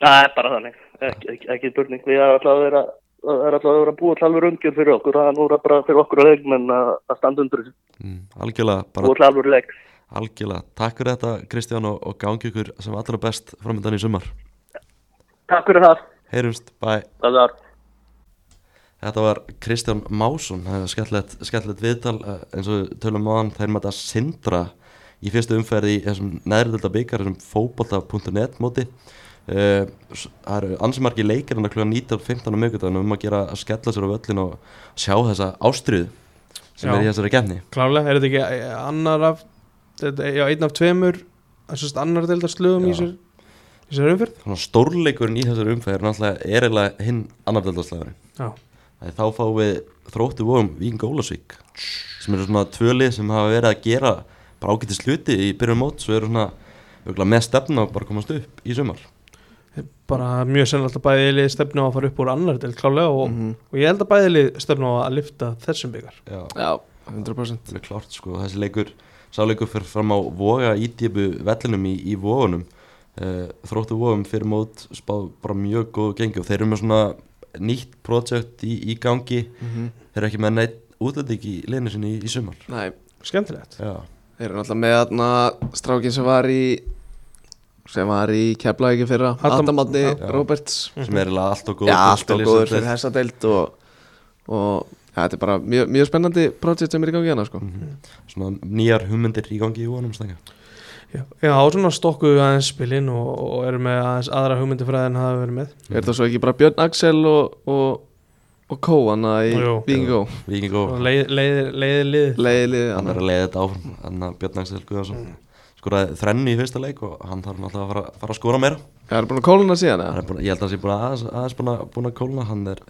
Það er bara þannig, ekki, ekki, spurning. Við erum alltaf að vera, það er alltaf að vera búið til alveg umgjör fyrir okkur. Það er nú bara fyrir okkur að leikmenn að standa þessu. mm, algjörlega, Búið til alveg leik. algjörlega takk fyrir þetta Kristján og, og gangi ykkur sem allra best framöndan í sumar Takk fyrir það. heyrumst, bye var Þetta var Kristján Másson, skemmtilegt viðtal eh, eins og tölum á hann, þeir mæta sindra í fyrstu umferði í þessum neðrildölda byggar, þessum fótbolta.net móti. Uh, það eru ansimarki leikir en að klukka 19.15 á mögudagunum um að gera að skella sér á völlin og sjá þessa ástriðu sem Já. er í þessari gefni. Klálega, er þetta ekki eh, annar af þetta, já, einn af tveimur þessast annar deildar slögum í sér Þannig að stórleikurinn í þessari umferð er náttúrulega hinn annardöldarslæðurinn. Já, Þá fáum við þróttu vóum Víking Ólasvík sem eru svona tvölið sem hafa verið að gera bara ágæti sluti í byrjun mót svo eru svona með stefna bara komast upp í sumar. Bara mjög sennilegt að bæði lið stefnu á að fara upp úr annar deild klálega og, og ég held að bæði lið stefnu á að lifta þessum byggar Já, Já, 100% alveg klárt sko. Þessi leikur, sáleikur fyrir fram á voga ídjöpu vellinum í, í vogunum. Uh, þróttu vóum fyrir mót spáð bara mjög góð gengi og þeir eru með svona nýtt projekt í, í gangi. Þeir eru ekki með neitt útlending í leinu sinni í, í sumar. Nei, Skemmtilegt. Já, þeir eru náttúrulega með þarna strákin sem var í sem var í Keflavíki fyrra Adam- Adam Átni Já. Roberts sem er eiginlega allt og góð Já, til að allt og spila í góður fyrir deild. þessa deild og, og ja, þetta er bara mjög, mjög spennandi projekt sem er í gangi hérna sko. svona nýjar hugmyndir í gangi í stanga Já, já á svona stokkuðu aðeins spilin og, og eru með aðeins aðra hugmyndi fræði en hafa verið með Er það svo ekki bara Björn Axel og, og, og Kó hann í. Víkingó Viking og og leið, leið, leiðir lið. Hann er að leiða þetta áfram hann að Björn Axel Guðarsson skoraði þrennu í fyrsta leik og hann þarf náttúrulega að fara, fara að skora meira. Er búin að kóluna síðan hann er búin, ég held að hann sé búin að aðeins, aðeins búin að, búin að kólna. Hann er,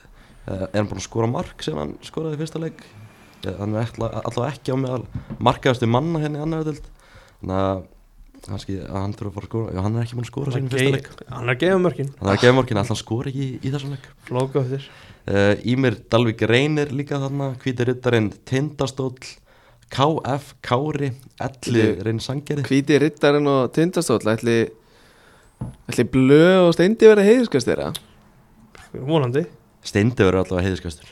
eh, er hann búin að skora mark sem hann skoraði í fyrsta leik? Eh, hann er ætla- allavega ekki á meðal markaðastu manna henni í annar dild þannig að kannski að hann þurfa að fara að skora. Já, hann er ekki búin að skora hann er að gefa mörkin. Hann er að gefa morgin alltaf skora ekki í, í þessum leik uh, Ímir Dalvik Reynir líka þarna hvíti rittarinn Tindastóll KF Kári Elli Þetta- Reyn Sangeri Hvíti Rittarinn og Tindastóll ætli, ætli Blöð og Steindi verið heiðiskast þeirra vonandi. Steindi verður allavega heiðiskastur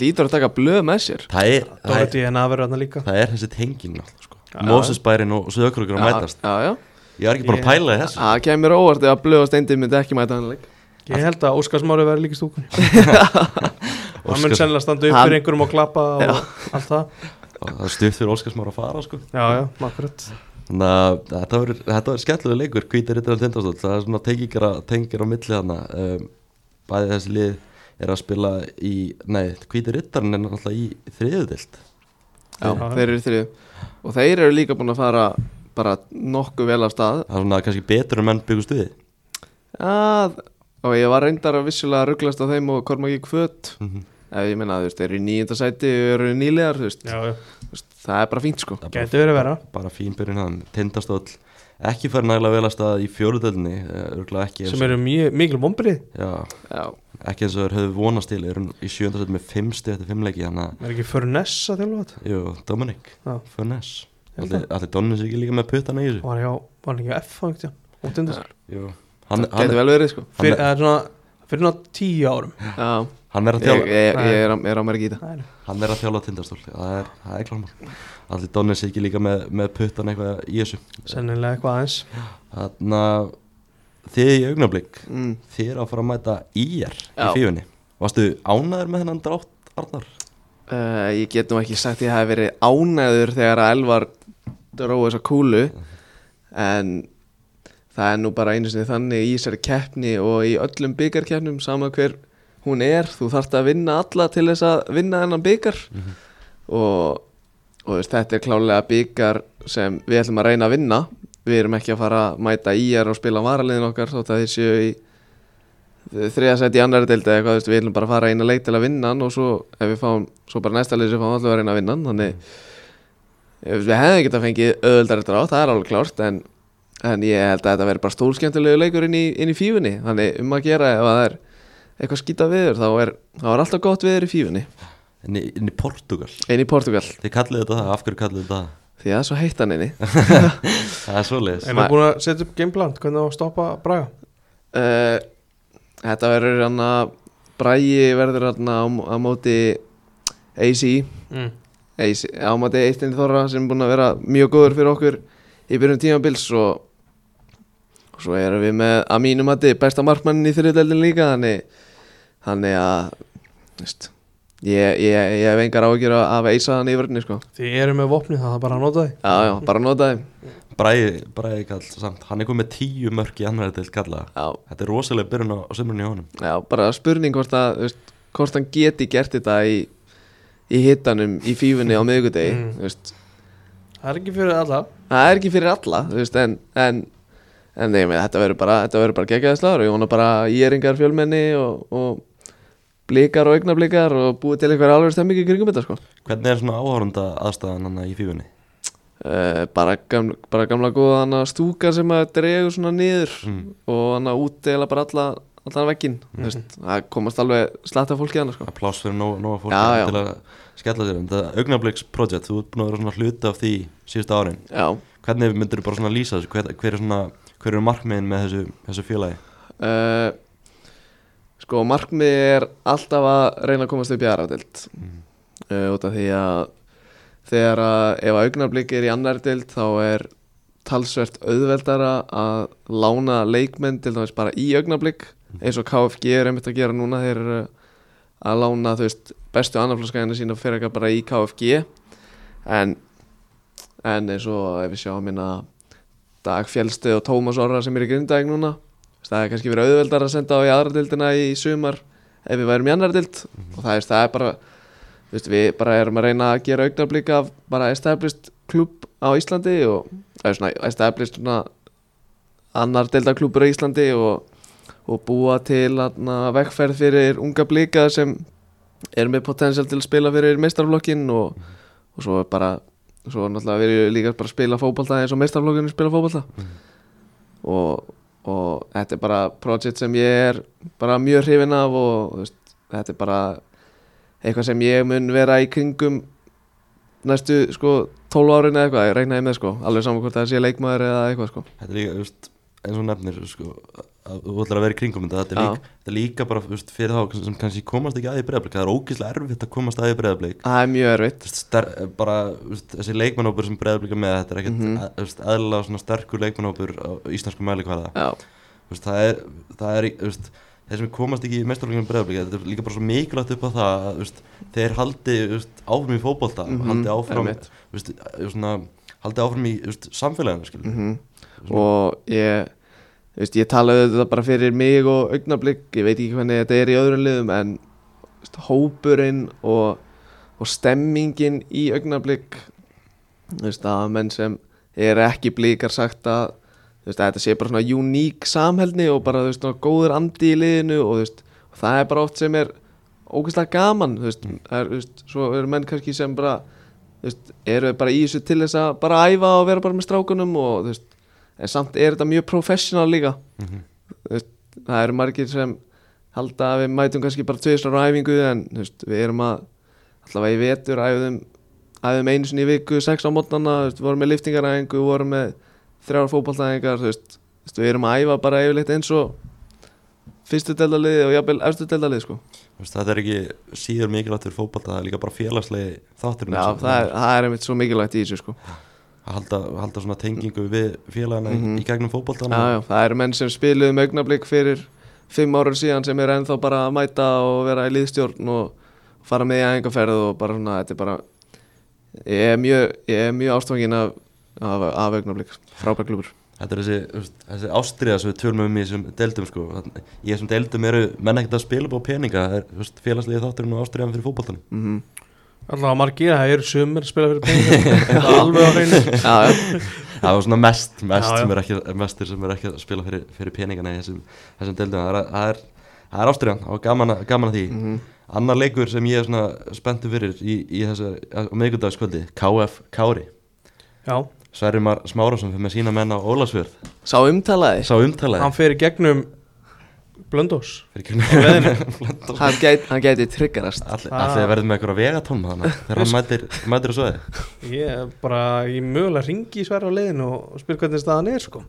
hlýtur að taka blöð með sér. Það er, það er, líka. það er þessi náttúrulega, sko. Já. Mósesbærin og Söðokrókur að mætast. já, já. Ég var ekki búin að pæla þessu. Það kemur óvart ef að blöð og steindi myndi ekki mæta hann leik Ég held að Óskarsmári verður líka í stúkunni [laughs] Hann mun sennilega standa upp fyrir einhverjum og klappa og Já. allt það. Það er stutt fyrir Óskarsmára að fara sko. Já, já, akkurat. Þannig að þetta var skemmtilega leikur Hvítir rittar að tindastóll. Það er svona tengingar, að- tengingir á milli þarna. Um, Bæði þessi lið er að spila í Nei, hvítir rittarinn er náttúrulega í þriðudild Já, Já. þeir eru þrið Og þeir eru líka búin að fara bara nokkuð vel af stað. Það er svona kannski betur en menn byggust við. Já, og ég var reyndar að vissulega rugglast á þeim og korma ekki kvöt. Mhm. Ef ég minna, þú veist, þeir eru í nýjönda sæti og eru nýlegar, þú veist, Já, já, Það er bara fínt, sko. Gæti verið vera bara fín byrjun hann Tindastóll ekki fyrir nægilega vel að stað í fjóruðöldinni Örgulega ekki eins sem eru mjög mikil vombrið Já, Já, ekki eins og þeir höfðu vonast til Þeir eru í sjöndastöld með fimm stið eftir fimm leiki Þannig að, Er ekki fyrir Ness að þjálfa þetta? jú, Dominic. Já. Furness. Allir, Donnis ekki líka með puttana í þessu. Var hann ekki á F á einhvern tíðan? Og tindast. Jú, hann, það hann, gæti vel verið, sko. það er svona, fyrir nátt tíu árum. Já, hann er að ég, þjála ég, ég er, á- er á mér í Það er Hann er að þjála tindastól. Það er, það er klámál Allir Donnis ekki líka með, með puttana eitthvað í þessu. Sennilega eitthvað aðeins. Þannig að þið í augnablík mm. Þið er að fara að mæta í Já. fífunni. Varstu ánæður með þennan drátt, Arnar? uh, Ég get nú ekki sagt að ég hef verið ánæður þegar að Elvar dróði þessa kúlu. En það er nú bara einu sinni þannig í þessari keppni og í öllum byggarkeppnum sama hver hún er. Þú þarft að vinna alla til þess að vinna þennan byggar og, og þú veist, þetta er klálega byggar sem við ætlum að reyna að vinna. Við erum ekki að fara að mæta í er og spila varaliðin okkar þótt að þeir séu í þriða seti í annari deildi eða eitthvað, veist, við ætlum bara að fara eina leik til að vinna og svo ef við fáum, svo bara næsta leik sem fáum allavega að reyna að vinna þannig mm. við hefðum getað fengið öðuldar eftir á, það er alveg klárt en, en ég held að þetta verður bara stórskemmtilegu leikur inn í, inn í fífunni. Þannig um að gera ef að það er eitthvað skýta viður þá er, þá er alltaf gott viður í fífunni. Inn í, inn í Portugal inn í Portugal Þið kallið þetta það, af hverju kallið þetta það? því að það er svo heitt hann inni. [laughs] Það er svoleiðis. En við búin að setja upp gameplan Hvernig á að stoppa Braga? uh, Þetta verður hann að Bræi verður hann á, á móti AC Mm. AC, á móti Eistinni Þorra sem er búin að vera mjög góður fyrir okkur í byrjun tímabils og, og svo erum við með að mínum að besta markmannin í þriðdeldin líka þannig, þannig að veist, ég, ég, ég hef engar ágjör af Eisa hann í vörðinni sko. Þið eru með vopni það er bara að nota því já, já, bara nota þeim Bræði, Bræði kall samt Hann er komið með tíu mörk í annar til kalla já, Þetta er rosalega byrjun á, á sömurinn í honum. Já, bara spurning hvort að veist, hvort hann geti gert þetta í, í hittanum í fífunni á miðgudegi Mm. Það er ekki fyrir alla. Það er ekki fyrir alla þú veist, en, en, en nei, með, þetta verður bara, bara geggjaðislegar og ég vona bara íringar fjölmenni og, og blikar og augnablikar og búið til einhver alveg stemmingi kringum þetta sko. Hvernig er svona áhörunda aðstæðan hann í fífunni? uh, bara, gamla, bara gamla góða hana stúka sem að dregur svona niður Mm. og hana útdeila bara alla allan veggin, mm veist, það komast alveg slatta fólki hana sko. Að pláss fyrir nóg, nóg fólk Já, já. til að skella sér En þetta augnabliks project, þú ert búin að vera svona hluti af því síðustu árin já, Hvernig myndir þú bara svona lýsa þessu? Hver, hver er svona, hver eru markmiðin með þessu, þessu félagi? uh, sko markmið er alltaf að reyna að komast upp í aðrafdild Mm. uh, út af því að þegar að ef augnablik er í annar dild þá er talsvert auðveldara að lána leikmenn til dæmis bara í augnablik eins og KFG er einmitt að gera núna þeir eru að lána þú veist bestu annarflóskæðina sína fyrir eitthvað bara í KFG en en eins og ef við sjáum minna Dag Fjellstöð og Tómas Orra sem er í grindæk núna. Það er kannski verið auðveldar að senda á í aðra dildina í sumar ef við værum í annar dild og það er, það er bara veist, við bara erum að reyna að gera augnablík af bara established klub á Íslandi og það er svona established svona annar deildarklubur á Íslandi og, og búa til vekkferð fyrir unga blíka sem er með potensial til að spila fyrir meistarflokkin og, og svo bara svo náttúrulega verið líka bara að spila fótbolta eins og meistarflokkinu spila fótbolta. Og, og þetta er bara project sem ég er bara mjög hrifin af og veist, þetta er bara eitthvað sem ég mun vera í kringum næstu sko 12 árin eða eitthvað, ég reiknaði með sko alveg saman hvort það sé leikmaður eða eitthvað sko. Þetta er líka, just, eins og nefnir sko, þú ætlar að vera í kringum þetta er, líka, þetta er líka bara veist, fyrir þá sem kannski komast ekki að í breyðablik það er ógeðslega erfitt að komast að í breyðablik það er mjög erfitt bara veist, þessi leikmannhópur sem breyðablik er með þetta er ekkert mm. -hmm. svona sterkur leikmannhópur á íslensku veist, það er, það er veist, þeir sem komast ekki í mestarleikunum breyðablík þetta er líka bara svo mikilvægt upp á það þeir haldi áfram í fótbolta Mhm, haldi áfram svona, haldi áfram í samfélaginu skilur. mhm. og ég veist, ég talaði þetta bara fyrir mig og augnablik, ég veit ekki hvernig þetta er í öðrum liðum en veist, hópurinn og, og stemmingin í veist, að menn sem er ekki blíkar sagt að að þetta sé bara svona uník samhælni og bara veist, góður andi í liðinu og og það er bara oft sem er ógeðslega gaman er, svo eru menn kannski sem bara veist, eru bara í þessu til þess að bara æfa og vera bara með strákunum og veist, en samt er þetta mjög professional líka þú veist, það eru margir sem halda að við mætum kannski bara tveisar á æfingu en veist, við erum að allavega í vetur æfðum, æfðum einu sinni í viku sex á mótnana, veist, vorum með liftingaræfingu vorum með þrjár fótballtæðingar þú veist, þú veist, við erum að æfa bara yfirleitt eins og fyrstu deildaliði og jafnvel efstu deildaliði sko. Þetta er ekki síður mikilvægt fyrir fótbolta það er líka bara félagslegi þátturinn Já, það er, það er einmitt svo mikilvægt í þessu sko. Að halda, halda svona tengingu við félagana mm Mhm. í, gegnum fótboltan já, já, það eru menn sem spiluðu með augnablik fyrir fimm ára síðan sem er ennþá bara að mæta og vera í liðstjórn og fara með í æfingarferð og bara svona, þetta er bara ég er mjög, mjög ástfangin af, af, af augnablik, frábær klubur Þetta er þessi, þessi ástriða sem við tölum um í þessum deildum sko. Í þessum deildum eru menn ekkert að spila upp á peninga það er félagslegi þátturinn og ástriðan fyrir fótboltanum. Mm Alltaf margir, það eru sumir að spila fyrir peninga Það er [laughs] alveg á hreinu. [laughs] Það var svona mest, mest Já, já. sem er ekki, mestir sem er ekki að spila fyrir, fyrir peningana í þessum, þessum deildum. Það er, það er, er ástriðan og gaman, að- gaman að því. Mhm, Annar leikur sem ég er svona spenntu fyrir í, í þessu, á miðgudagskvöldi KF Kári. Já, Sverrimar Smárásson fyrir með sína menn á Ólasfjörð sá umtalaði. Sá umtalaði. Hann fer í gegnum Blöndós á [laughs] hann gæti, hann gæti tryggarast Allir Ah. allir verður með eitthvað vegatón þannig [laughs] þegar hann mætir, mætir á svoði Ég er bara, ég mögulega ringi í sverra á leiðinu og spyr hvernig staðan er sko.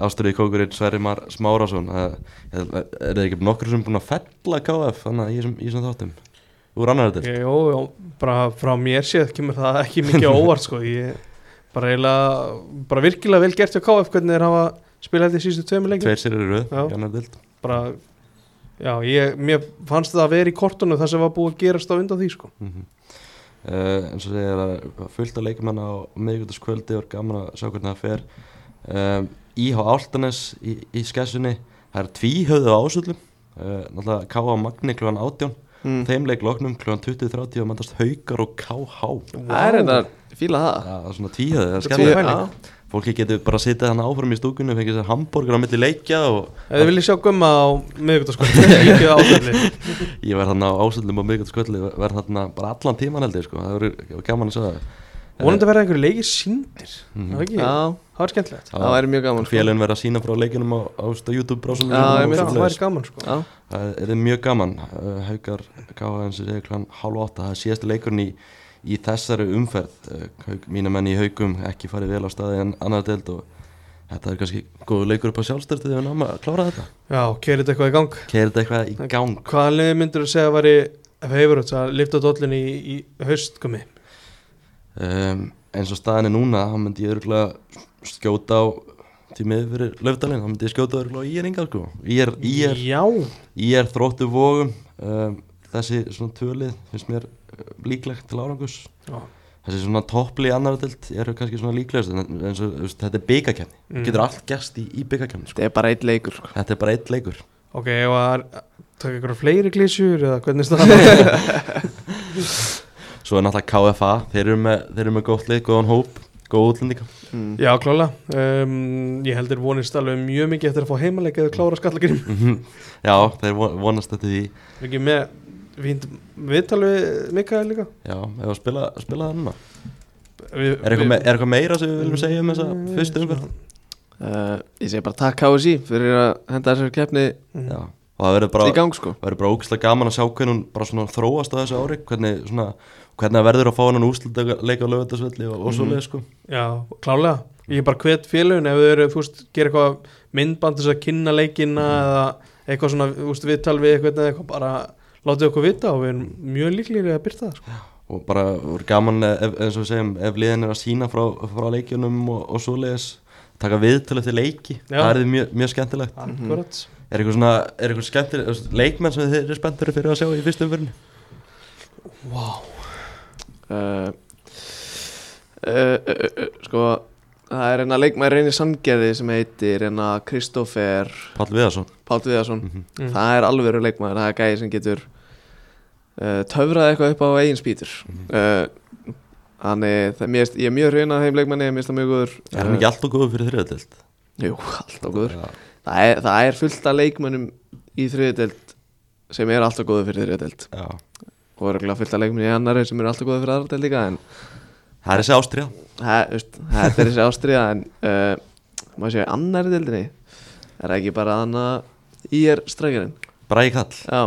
Ástriði kókurinn Sverrimar Smárásson er, er það ekki nokkur sem búin að fella KF þannig í þessum- í þessum þáttum? Úr annar þetta Jó, jó, bara frá mér séð kemur það ekki mikið á óvart sko. Ég bara eiginlega, bara virkilega vel gert hjá KF hvernig þeir hafa spilað eftir síðustu tveimur leikjum. Tveir sér eru Já. í deild. Bara, já, ég, mér fannst það að vera í kortunum það sem var búið að gerast á undan því sko. Mm uh, eins og segir að fullt af leikumann á miðgutaskvöldi og gaman að sjá hvernig það fer. Um, Íhá Áltanes í, í skessunni það er tvíhauðu ásöldum uh, náttúrulega K.A. Magni klugan 18 mm. þeim leik loknum klugan 20.30 og mandast Haukar og K.H. það er þetta, fíla það. Er svona tvíhauðu, það er já, Fólki getur bara að sitja þannig áfram í stúkunni fengið sér hambúrgar á milli leikja og Ef þið viljið sjá gumma á [laughs] ástæðli ég verð þarna á ásöldum á miðgutaskvöldi verð þarna bara allan tíman held ég sko. það verður gaman að sjá það. Vonandi verða einhverju leikir síndir er ekki, já, það var skemmtilegt. Það væri mjög gaman sko. félagin verða að sína frá leikinum á, á YouTube brásunum Já, það væri gaman sko. Það er mjög gaman. Haukar gáða eins og segja klann hálf átta. Það er síðasti leikurinn í, í þessari umferð uh, hauk, mína menn í Haukum ekki farið vel á staði en annar deild og þetta er kannski góð leikur upp á sjálfstörtu þegar við náum að klára þetta. Já, kerið þetta eitthvað í gang? Kerir þetta eitthvað í gang. Hvaða liði myndur þú segja að væri Favourites að lifta dollin í, í haustgummi um, eins og staðin er núna þá myndi ég örgulega skjóta á tímið fyrir löfdalinn þá myndi ég skjóta á í er yngar sko. Í er, í er, Já, í er þróttu vógum um, þessi svona tvölið finnst mér líklegt til árangus Já. þessi svona toppli annar delt eru kannski svona líklegast en eins og veist, þetta er byggakefni Mm. getur allt gerst í, í byggakefni sko. þetta er bara eitt leikur sko. þetta er bara eitt leikur ok, ef að taka ykkur fleiri klísjur eða hvernig staðan [laughs] svo er náttúrulega KFA þeir eru með, þeir eru með gott lið, góðan hóp góð útlendinga mm. Já, klála um, Ég heldur vonist alveg mjög mikið eftir að fá heimaleik eða klára skallagrim Mhm. já, þeir von- vonast þetta því Er ekki með viðtal við Mikael líka. Já, ef að spila, spila það núna. Við, er eitthvað, me, er eitthvað meira sem við viljum segja um þessa fyrstu umferð? Uh, ég segi bara takk KSI fyrir að henda þessari keppni já, og það verður bara í gang sko. Bara ógæslega gaman að sjá hvernig hún bara svona þróast á þessu ári hvernig, svona, hvernig það verður að fá hann úrslit leika á lögvættasvelli og, og Mhm. svoleið sko Já, klálega. Ég er bara hvet félögin ef þau eru, þú veist, gera eitthvað myndband til þess að kynna leikina eða eitthvað svona, þú veist, viðtal við eitthvað eða eitthvað bara látið okkur vita og við erum mjög líklegir að byrta það sko. og bara voru gaman ef, eins og við segjum ef liðin er að sína frá, frá leikjunum og, og svoleiðis taka viðtölu eftir leiki Já. það er mjög, mjög skemmtilegt Akkurat er eitthvað svona, er eitthvað skemmtilegt leikmenn sem þið eru spenntur fyrir að sjá í fyrstu umfyrinni wow. uh, uh, uh, uh, Sko Það er hérna leikmaður reynir Sandgerði sem heitir hérna Kristófer Pall Viðarsson. Páll Viðarsson. Mm. Það er alvöru leikmaður, það er gæði sem getur uh, töfrað eitthvað upp á eigin spýtur. Uh, Þannig, mér, ég er mjög hrjuna þeim leikmanni, mér finnst það mjög góður. Er hann ekki alltaf góður fyrir þriðatild Jú, alltaf góður. Það er, það er fullt af leikmönnum í þriðdelt sem er alltaf góður fyrir þriðdelt já. Og er fullt af leikmönnum í annari sem er alltaf góður fyrir aðradelt líka en það er þessi ástriða það, er þessi ástriða en uh, maður séu annari deildinni? Er ekki bara anna í er strækjarinn Bræði Kall já,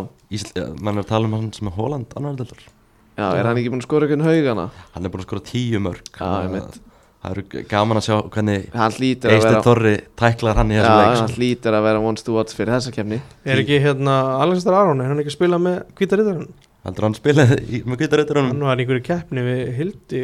mann er að tala um hann sem er Hóland annar deildar já, er hann ekki búinn að skora einhvern haugana hann er búin að skora tíu mörg Já, það eru gaman að sjá hvernig að Eistir Torri tæklar hann í já, þessu leik hann hlýtur að vera ones to watch fyrir þessa kemni Er ekki hérna Alexander Aron, er hann ekki að spila með kvítarittarinn? heldur hann spilaði í- með kvítareitur Hann var í einhverju keppni við Hildi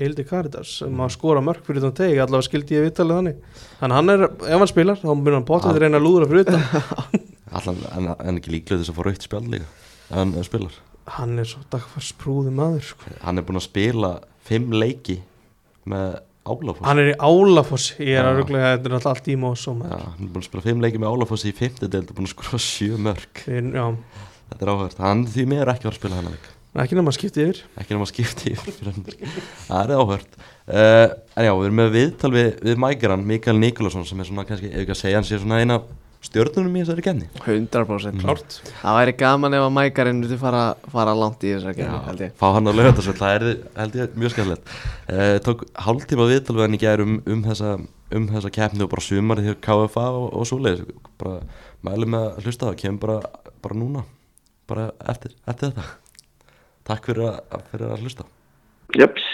Hildi Karitas sem að skora mörg fyrir þann tegi allavega skildi ég viðtalið þannig. Þannig hann er, ef hann spilar, þá byrjar hann að reyna að lúðra fyrir utan. [laughs] Allan en, en ekki líklega þess að fá raukt spjald líka hann ef spilar. Hann er svo dagfars sprúði maður sko. hann er búin að spila fimm leiki með Álafoss Hann er í Álafoss, ég er Já. að rugglega þetta er alltaf allt í mós og Já, maður hann er búin að spila fimm leiki með Álafoss í fimmti deild og búin að skora sjö mörg Já, þetta er áhört, hann því mér ekki var að spila hann leik ekki nema að skipta yfir. Ekki nema að skipta yfir það er áhört. Uh, en já, við erum með viðtal við, við mækaran Mikael Nikolásson sem er svona kannski, ef ekki að segja hann sé svona eina af stjörnunum í þessari kenni 100% Klárt. Það væri gaman ef að mækarinn myndi fara, fara langt í þessa kemni held ég. fá hann á lögatarsvöld, það er held ég mjög skemmtilegt. Uh, tók hálftíma viðtal við hann í gær um, um þessa um þessa keppni og bara sumarið hjá KFA og, og svoleiðis, bara mælum með að hlusta á það, kemur bara, bara núna. Bara eftir, eftir þetta takk fyrir að, fyrir að hlusta Jöps.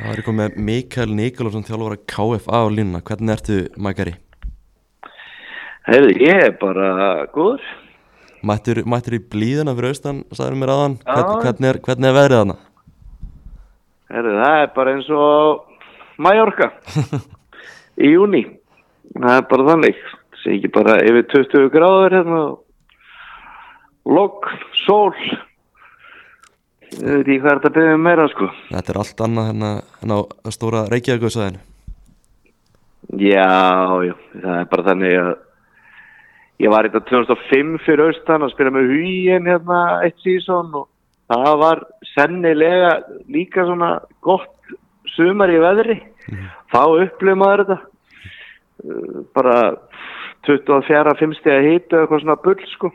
Það er komið Mikael Nikolásson þjálfur að KFA á línuna, hvernig ertu Magari? Heyrðu, ég er bara góður. Mættur, mættur í blíðuna fyrir austan, sagður mér aðan. Hvern, hvernig, er, hvernig er veðrið? Heyrðu, það er bara eins og Mallorca [laughs] í júni. Það er bara þannig. Það sé ekki bara yfir 20 gráður hérna. Logg, sól. Ég veit ekki hvað er þetta að byggja um meira, sko. Þetta er allt annað hérna, hérna á stóra Reykjavík-svæðinu Já, já, það er bara þannig að ég var þetta 2005 fyrir austan að spila með hugin hérna eitt sísón og það var sennilega líka svona gott sumar í veðri. Þá upplifum maður þetta. Bara 24 5 steg að hita eitthvað svona bull sko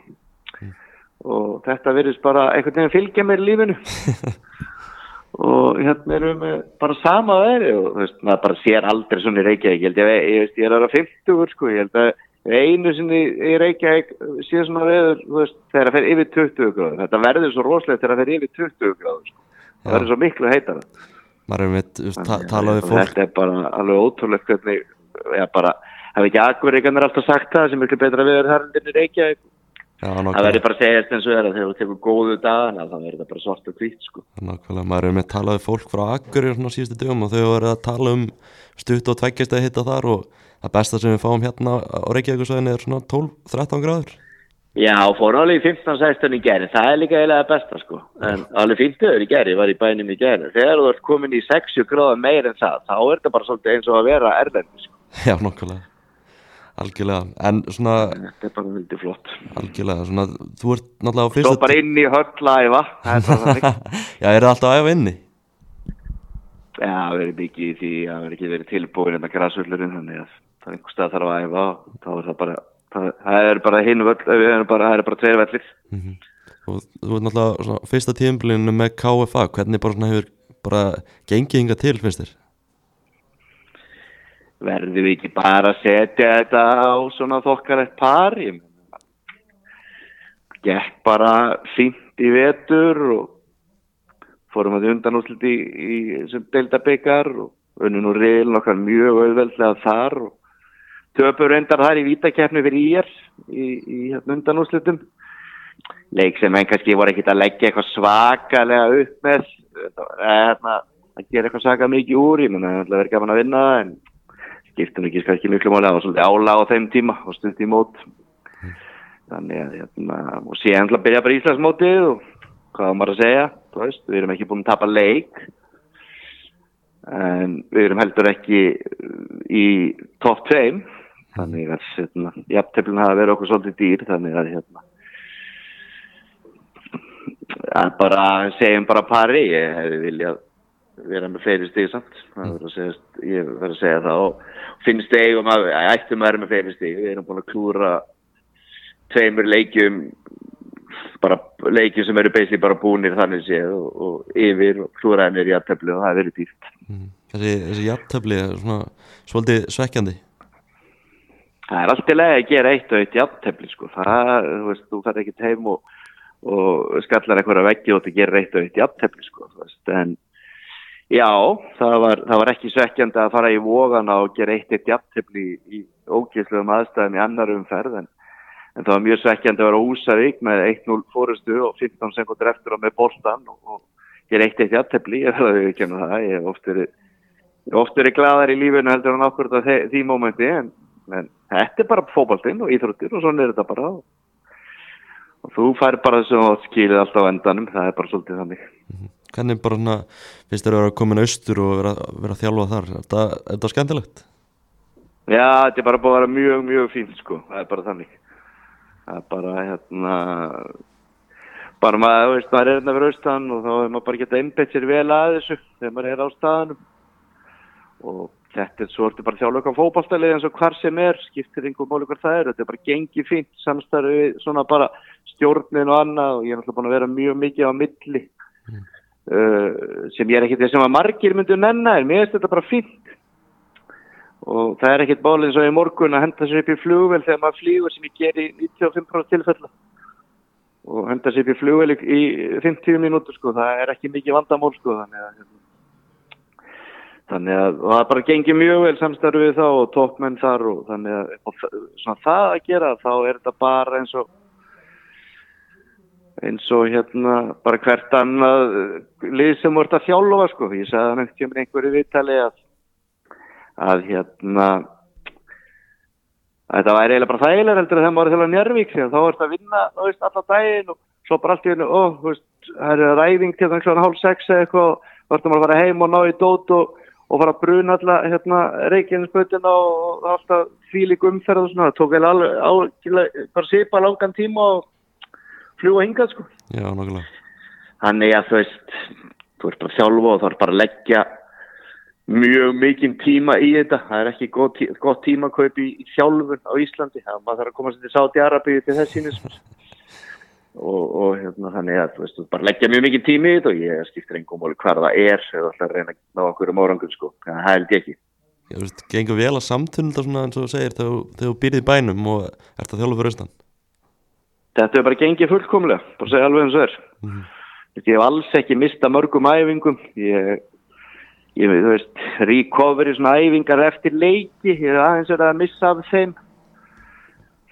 og þetta virðist bara einhvern veginn fylgja mér í lífinu [laughs] og hérna erum við bara sama veðri og þú veist, maður bara sér aldrei svona í Reykjavík, ég held ég, ég, veist, ég er að 50 sko, ég held að einu sinni í Reykjavík sé svona veður, þú veist, þegar það fer yfir 20 gráður, þetta verður svo rosalegt þegar það fer yfir 20 gráður, sko. það verður svo miklu heitara. Maður er með, ta Þannig að talað við fólk Þetta er bara alveg ótrúlegt hvernig, já bara, hafa ekki akkuríkan alltaf sagt það sem er betra veður herrindin í Reykjavík. Já, Það verður bara að segja eins og er að þegar þú tekur góðu dagana, þá verður það bara svart og hvít, sko. nákvæmlega Maður er með talað við fólk frá Akkurir svona síðustu dögum og þau verið að tala um stutt og tveggjast að hitta þar og það besta sem við fáum hérna á Reykjavík-svæðinu er svona 12-13 gráður. Já, fór alveg í 15-16 í gerði, það er líka eiginlega besta sko, en alveg fíntuður í gerði, ég var í bænum í gerði, þegar þú ert komin í 60 gráða meir en það, þá er þetta bara svolítið eins og að vera erlendi sko, Já, Algjörlega, en svona þetta er bara vildi flott. algjörlega, svona þú ert náttúrulega á fyrsta bara inn í höllæfa. Já, er það alltaf að æfa inni? Já, verður í því að verður ekki verið tilbúin en að græsullurinn, þannig að það er einhver stað þarf að æfa, þá er það bara, það, það er bara hinn völl, við erum bara, það er bara tveir vellir. og þú ert náttúrulega svona, fyrsta tíðumblinu með KFA hvernig bara svona hefur bara gengið hinga til finnst þér verðum við ekki bara að setja þetta á svona þokkalegt par? Ég meina gekk bara fínt í vetur og fórum að undan úrslit í, í sem deildabikar og unnu nú riðilin okkar mjög auðveldlega þar og töpur reyndar þar í vítakeppni fyrir ír í, í hérna, undanúslutum leik sem en kannski voru ekkit að leggja eitthvað svakalega upp með. Hérna, að gera eitthvað svaka mikið úr. Ég menna það verður gaman að vinna það en skiptum ekki kannski miklu máli það var svolítið ála á þeim tíma og stund í mót. Þannig að hérna, og síðan að byrja bara Íslandsmótið og hvað var maður að segja veist, við erum ekki búin að tapa leik en við erum heldur ekki í top 2 þannig að hérna, jafnteflin hafa verið okkur svolítið dýr þannig að hérna að bara segjum bara pari ég hefði viljað vera með fleiri stíg samt. Segja, ég verði að segja það. Og finnst eigum að ættum að vera með fleiri stíg við erum búin að klúra tveimur leikjum bara leikjum sem eru basically bara búinir þannig séð og, og yfir og klúra hennir í jafntöfli og það er verið dýrt. Mm. Þessi, þessi jafntöfli er svona svolítið svekkjandi. Það er alltaf lega að gera eitt og eitt jafntöfli sko, það, þú veist, þú fær ekki heim og, og skallar eitthvað að veggi og þú gerir eitt og eitt jafntöfli sko, þú veist, en já, það var, það var ekki svekkjandi að fara í vógana og gera eitt eitt jafntöfli í, ógísluðum aðstæðum í annar umferð en en það var mjög svekkjandi að vera Úsavík með 1-0 fórustu og 15 sekundur eftir og með boltan og, og ég er eitt eitt í aðtefli, ég verði að kemja það, ég hef oft verið, oft verið gladar í lífinu heldur en okkur því, því mómenti en, en þetta er bara fókbaltinn og íþróttir og svona er þetta bara. Og, þú fær bara þess að skilja alltaf endanum, það er bara svolítið þannig. Hvernig bara svona, finnst þér að vera komin austur og vera, vera þjálfa þar, er þetta, er þetta skemmtilegt? Já, þetta er bara búin að vera mjög, mjög fínt sko, það er bara þannig. Það er bara hérna bara maður, veist, maður er hérna fyrir austan og þá er maður bara gett að einbett sér vel að þessu þegar maður er á staðanum og þetta er svo bara þjálfur á fókbalstælið eins og hvar sem er skiptir einhver móli hver það er, þetta er bara gengið fínt samstarfið, svona bara stjórnin og annað og ég er náttúrulega búin að vera mjög mikið á milli. Mm. Uh, sem ég er ekkert sem að margir myndu nenna en mér finnst þetta bara fínt. Og það er ekkert bálinn svo í morgun að henda sér upp í flugvel þegar maður flýgur sem ég ger í 95% tilfella. Og henda sér upp í flugvel í 50 mínútur sko, það er ekki mikið vandamál sko. Þannig að hérna, þannig að það bara gengir mjög vel samstarfið þá og tókmenn þar og þannig að og það að gera þá er þetta bara eins og eins og hérna bara hvert annað lið sem voru að þjálfa sko, ég sagði hann einhverju viðtali að að hérna að þetta væri eiginlega bara þægilega heldur að þeim voru þjóðlega njörvík þá ertu að vinna veist, alltaf daginn og svo bara allt í hennu og það er ræðing til þannig að hálf sex eða eitthvað þá ertu maður að fara heim og ná í dót og, og fara að bruna alltaf hérna, reikinnsputina og alltaf fílik umferð og svona. Það tók vel alveg bara sípa langan tíma og fljúa hingað sko. Já, nokkulega Þannig að þú veist þú ert bara sjálfa og þú ert bara að leggja mjög mikinn tíma í þetta. Það er ekki gott, tí gott tíma að kaupa í, í sjálfun á Íslandi. Það maður þarf að koma sér til Sáti Arabíu til þess sínis [laughs] og, og hérna, þannig að þú veist, þú bara leggja mjög mikinn tíma í þetta og ég skiptir engum móli hvar það er eða alltaf reyna að ná okkur um árangur sko, það held ég ekki. Þú veist, gengur vel að samtunda svona eins og þú segir þegar þú byrðið bænum og ert að þjóla fyrir austan Þetta er bara gengið fullkomlega, bara segja alveg eins og er. Mm. Ég hef alls ekki mista mörgum æfingum. Ég ég þú veist, recovery svona æfingar eftir leiki, ég er aðeins verið að missa af þeim.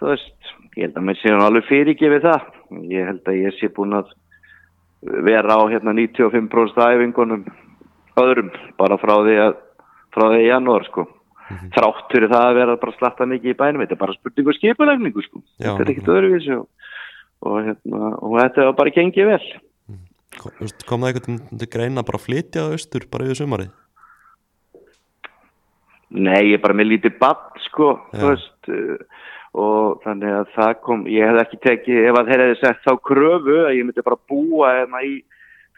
Þú veist, ég held að mér sé hann alveg fyrirgefið það, ég held að ég sé búin að vera á hérna 95% æfingunum öðrum, bara frá því að frá því í janúar, sko. Mm -hmm. þrátt fyrir það að vera bara slatta mikið í bænum þetta er bara spurningu skipulegningu, sko. Þetta er ekkit öðruvísi og, og, hérna, og þetta var bara gengið vel kom það eitthvað til greina bara að flytja austur bara yfir sumarið? Nei, ég er bara með lítið bann sko veist, og þannig að það kom ég hef ekki tekið, ef að þeir hefði sett þá kröfu að ég myndi bara búa hérna í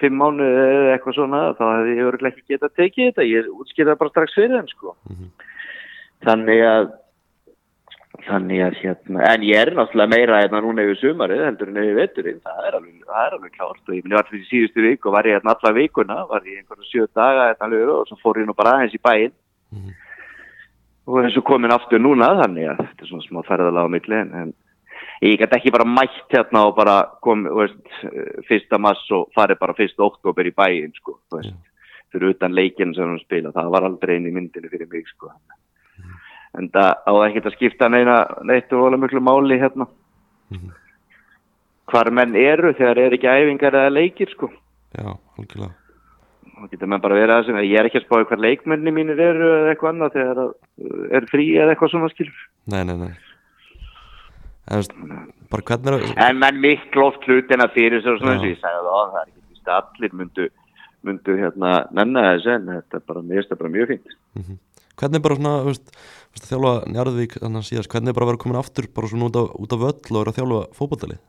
fimm mánu eða eitthvað svona þá hefði ég öruglega ekki getað tekið þetta ég útskýrða bara strax fyrir þeim sko mm -hmm. þannig að þannig að hérna, en ég er náttúrulega meira hérna núna yfir sumarið heldur en yfir vetturinn, það er alveg, það er alveg klárt. Og ég minni var fyrir síðustu vik og var ég hérna alla vikuna, var ég einhverju sjö daga hérna alveg og svo fór ég nú bara aðeins í bæinn. Mm -hmm. og eins og komin aftur núna þannig að þetta er svona smá ferðalega á milli en, ég gæti ekki bara mætt hérna og bara komið, veist, fyrsta mass og farið bara fyrsta oktober í bæinn sko, veist, fyrir utan leikinn sem hann spila, það var aldrei í myndinu fyrir mig sko en það á ekkert að skipta neina neitt og alveg miklu máli hérna. Hvar menn eru þegar er ekki æfingar eða leikir sko. Já, algjörlega. Þá getur menn bara verið að sem ég er ekki að spáði hvað leikmenni mínir eru eða eitthvað annað þegar að, uh, er frí eða eitthvað svona skilur. Nei, nei, nei. En er en menn miklu oft hlutina fyrir sér og svona eins og ég sagði það það er ekki víst að allir myndu myndu hérna nenna þessu en þetta er bara, bara mjög fínt Hvernig er bara svona, þú veist, þjálfa Njarðvík þannig að síðast, hvernig er bara vera komin aftur bara svona út af, út af völl og vera að þjálfa fótbollalið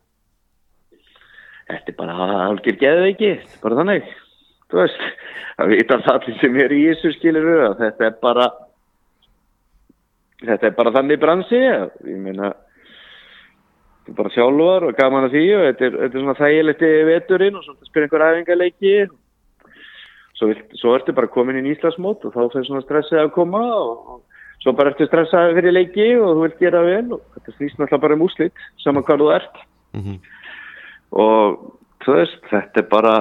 þetta er bara algjör geðveiki þetta er bara þannig. Þú veist, það vita allir sem er í þessu skilur þetta er bara þetta er bara þannig bransi ég meina þetta er bara sjálfur og gaman að því og þetta er, þetta er svona þægilegt veturinn og svona spyrir einhver æfingarleiki svo, svo ertu bara komin inn í Íslandsmót og þá fyrir svona stressið að koma og, og svo bara ertu stressað fyrir leiki og þú vilt gera vel og þetta snýst náttúrulega bara um úslit saman hvað þú ert. Mm og þú veist, þetta er bara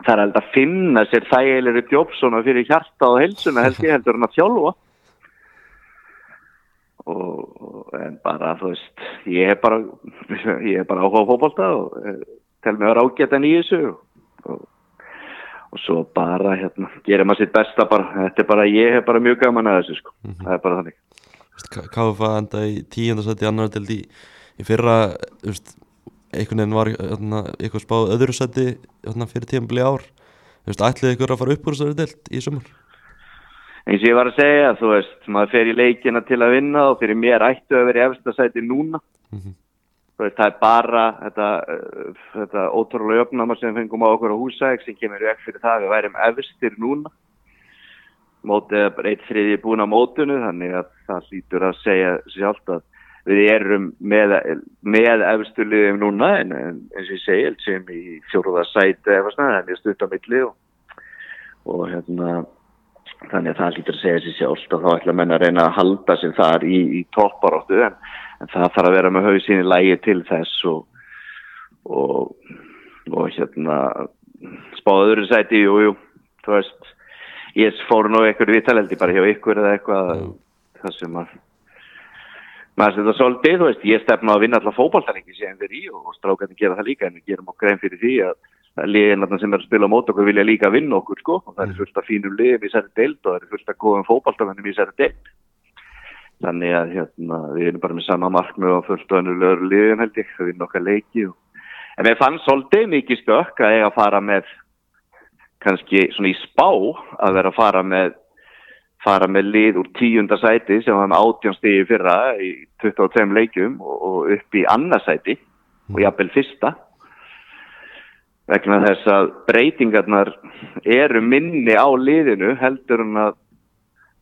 það er held að finna sér þægilegri svona fyrir hjarta og helsuna held ég heldur en að þjálfa. Og, og en bara þú veist, ég er bara [laughs] ég er bara áhuga á fótbolta og eh, tel mig að vera ágætan í þessu og, og svo bara hérna, gerir maður sitt besta bara, þetta er bara, ég hef bara mjög gaman að þessu sko, það er bara þannig. KFA enda í tíundasæti annar til í, í fyrra veist, einhvern veginn var hérna, eitthvað spáð öðru sæti hérna, fyrir tímabili ár. Veist, ætlið ykkur að fara upp úr þessari deild í sumar? Eins og ég var að segja, þú veist, maður fer í leikina til að vinna og fyrir mér ættu að vera í efsta sæti núna. Mhm. Þú veist, það er bara þetta, uh, þetta ótrúlega öfnama sem við fengum á okkur á húsæk sem kemur vekk fyrir það að við værim efstir núna. Mótið er bara eitt þriði búin á mótunu, þannig að það hlýtur að segja sjálft að við erum með, með efstu liðum núna en, eins og ég segi, sem í fjóruða sæti eða svona, þannig að stutt á milli og, og hérna þannig að það lítur að segja sjálft og þá ætla menn að reyna að halda sér þar í, í topparóttu en, en það þarf að vera með hausinni lægi til þess og, og, og hérna spáðu öðru sæti, jú, jú, þú veist ég fór nú eitthvað viðtaleldi bara hjá ykkur eða eitthvað það sem að maður setja svolítið, þú veist, ég stefna að vinna alltaf fókbaltalengi sem við í og strákarnir gera það líka en við gerum okkur einn fyrir því að liðin sem er að spila á mót okkur vilja líka vinna okkur sko. Og það er fullt af fínum liðum í særi deild og það er fullt af góðum fókbaltamennum í særi deild þannig að hérna, við erum bara með sama markmið og fullt af önnulegur liðin held ég að vinna okkar leiki og... en við fann svolítið mikið stökk að eiga að fara með kannski svona í spá að vera að fara með fara með lið úr tíunda sæti sem var með átjónstigi fyrra í 22 leikjum og, og upp í annarsæti og jafnvel fyrsta. Vegna þess að breytingarnar eru minni á liðinu heldur en að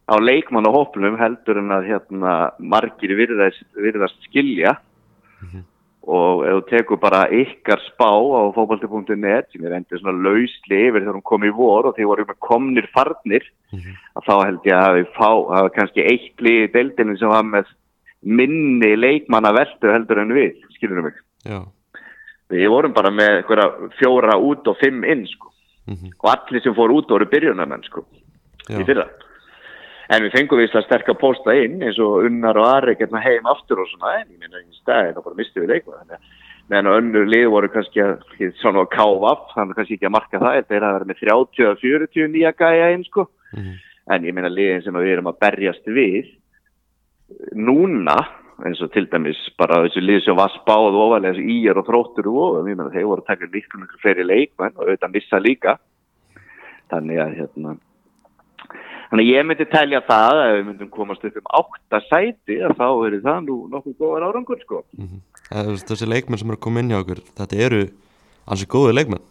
á leikmann og hóplum heldur en að hérna, margir virðast, virðast skilja. Og ef þú tekur bara ykkar spá á fókbalti.net sem er endur svona lausli yfir þegar hún kom í vor og voru með komnir farnir að þá held ég að fá, hafi kannski eitt lið í deildinu sem var með minni leikmanna veldu heldur en við, skilur mig? Já, við vorum bara með fjóra út og fimm inn sko. Mhm. og allir sem fór út voru byrjunarmenn sko, í fyrra en við fengum sterk að posta inn eins og Unnar og Ari getna heim aftur og svona en ég minna í stæðin og bara misti við leikma þannig að meðan önnur lið voru kannski að, svona að káfa upp, þannig kannski ekki að marka það þeir að vera með 30-40 nýja gæja inn sko, Mhm. en ég meina liðin sem við erum að berjast við núna eins og til dæmis bara þessu lið sem var spáð ofalega þessu íjar og þróttur og ég meina þeir voru að taka miklu miklu fleiri leikmenn og auðvitað missa líka þannig að hérna þannig að ég myndi telja það að ef við myndum komast upp um átta sæti að þá eru það nú nokkuð góðar árangur sko mhm. Eða, þú veist, Þessi leikmenn sem eru að koma inn hjá okkur Þetta eru ansi góði leikmenn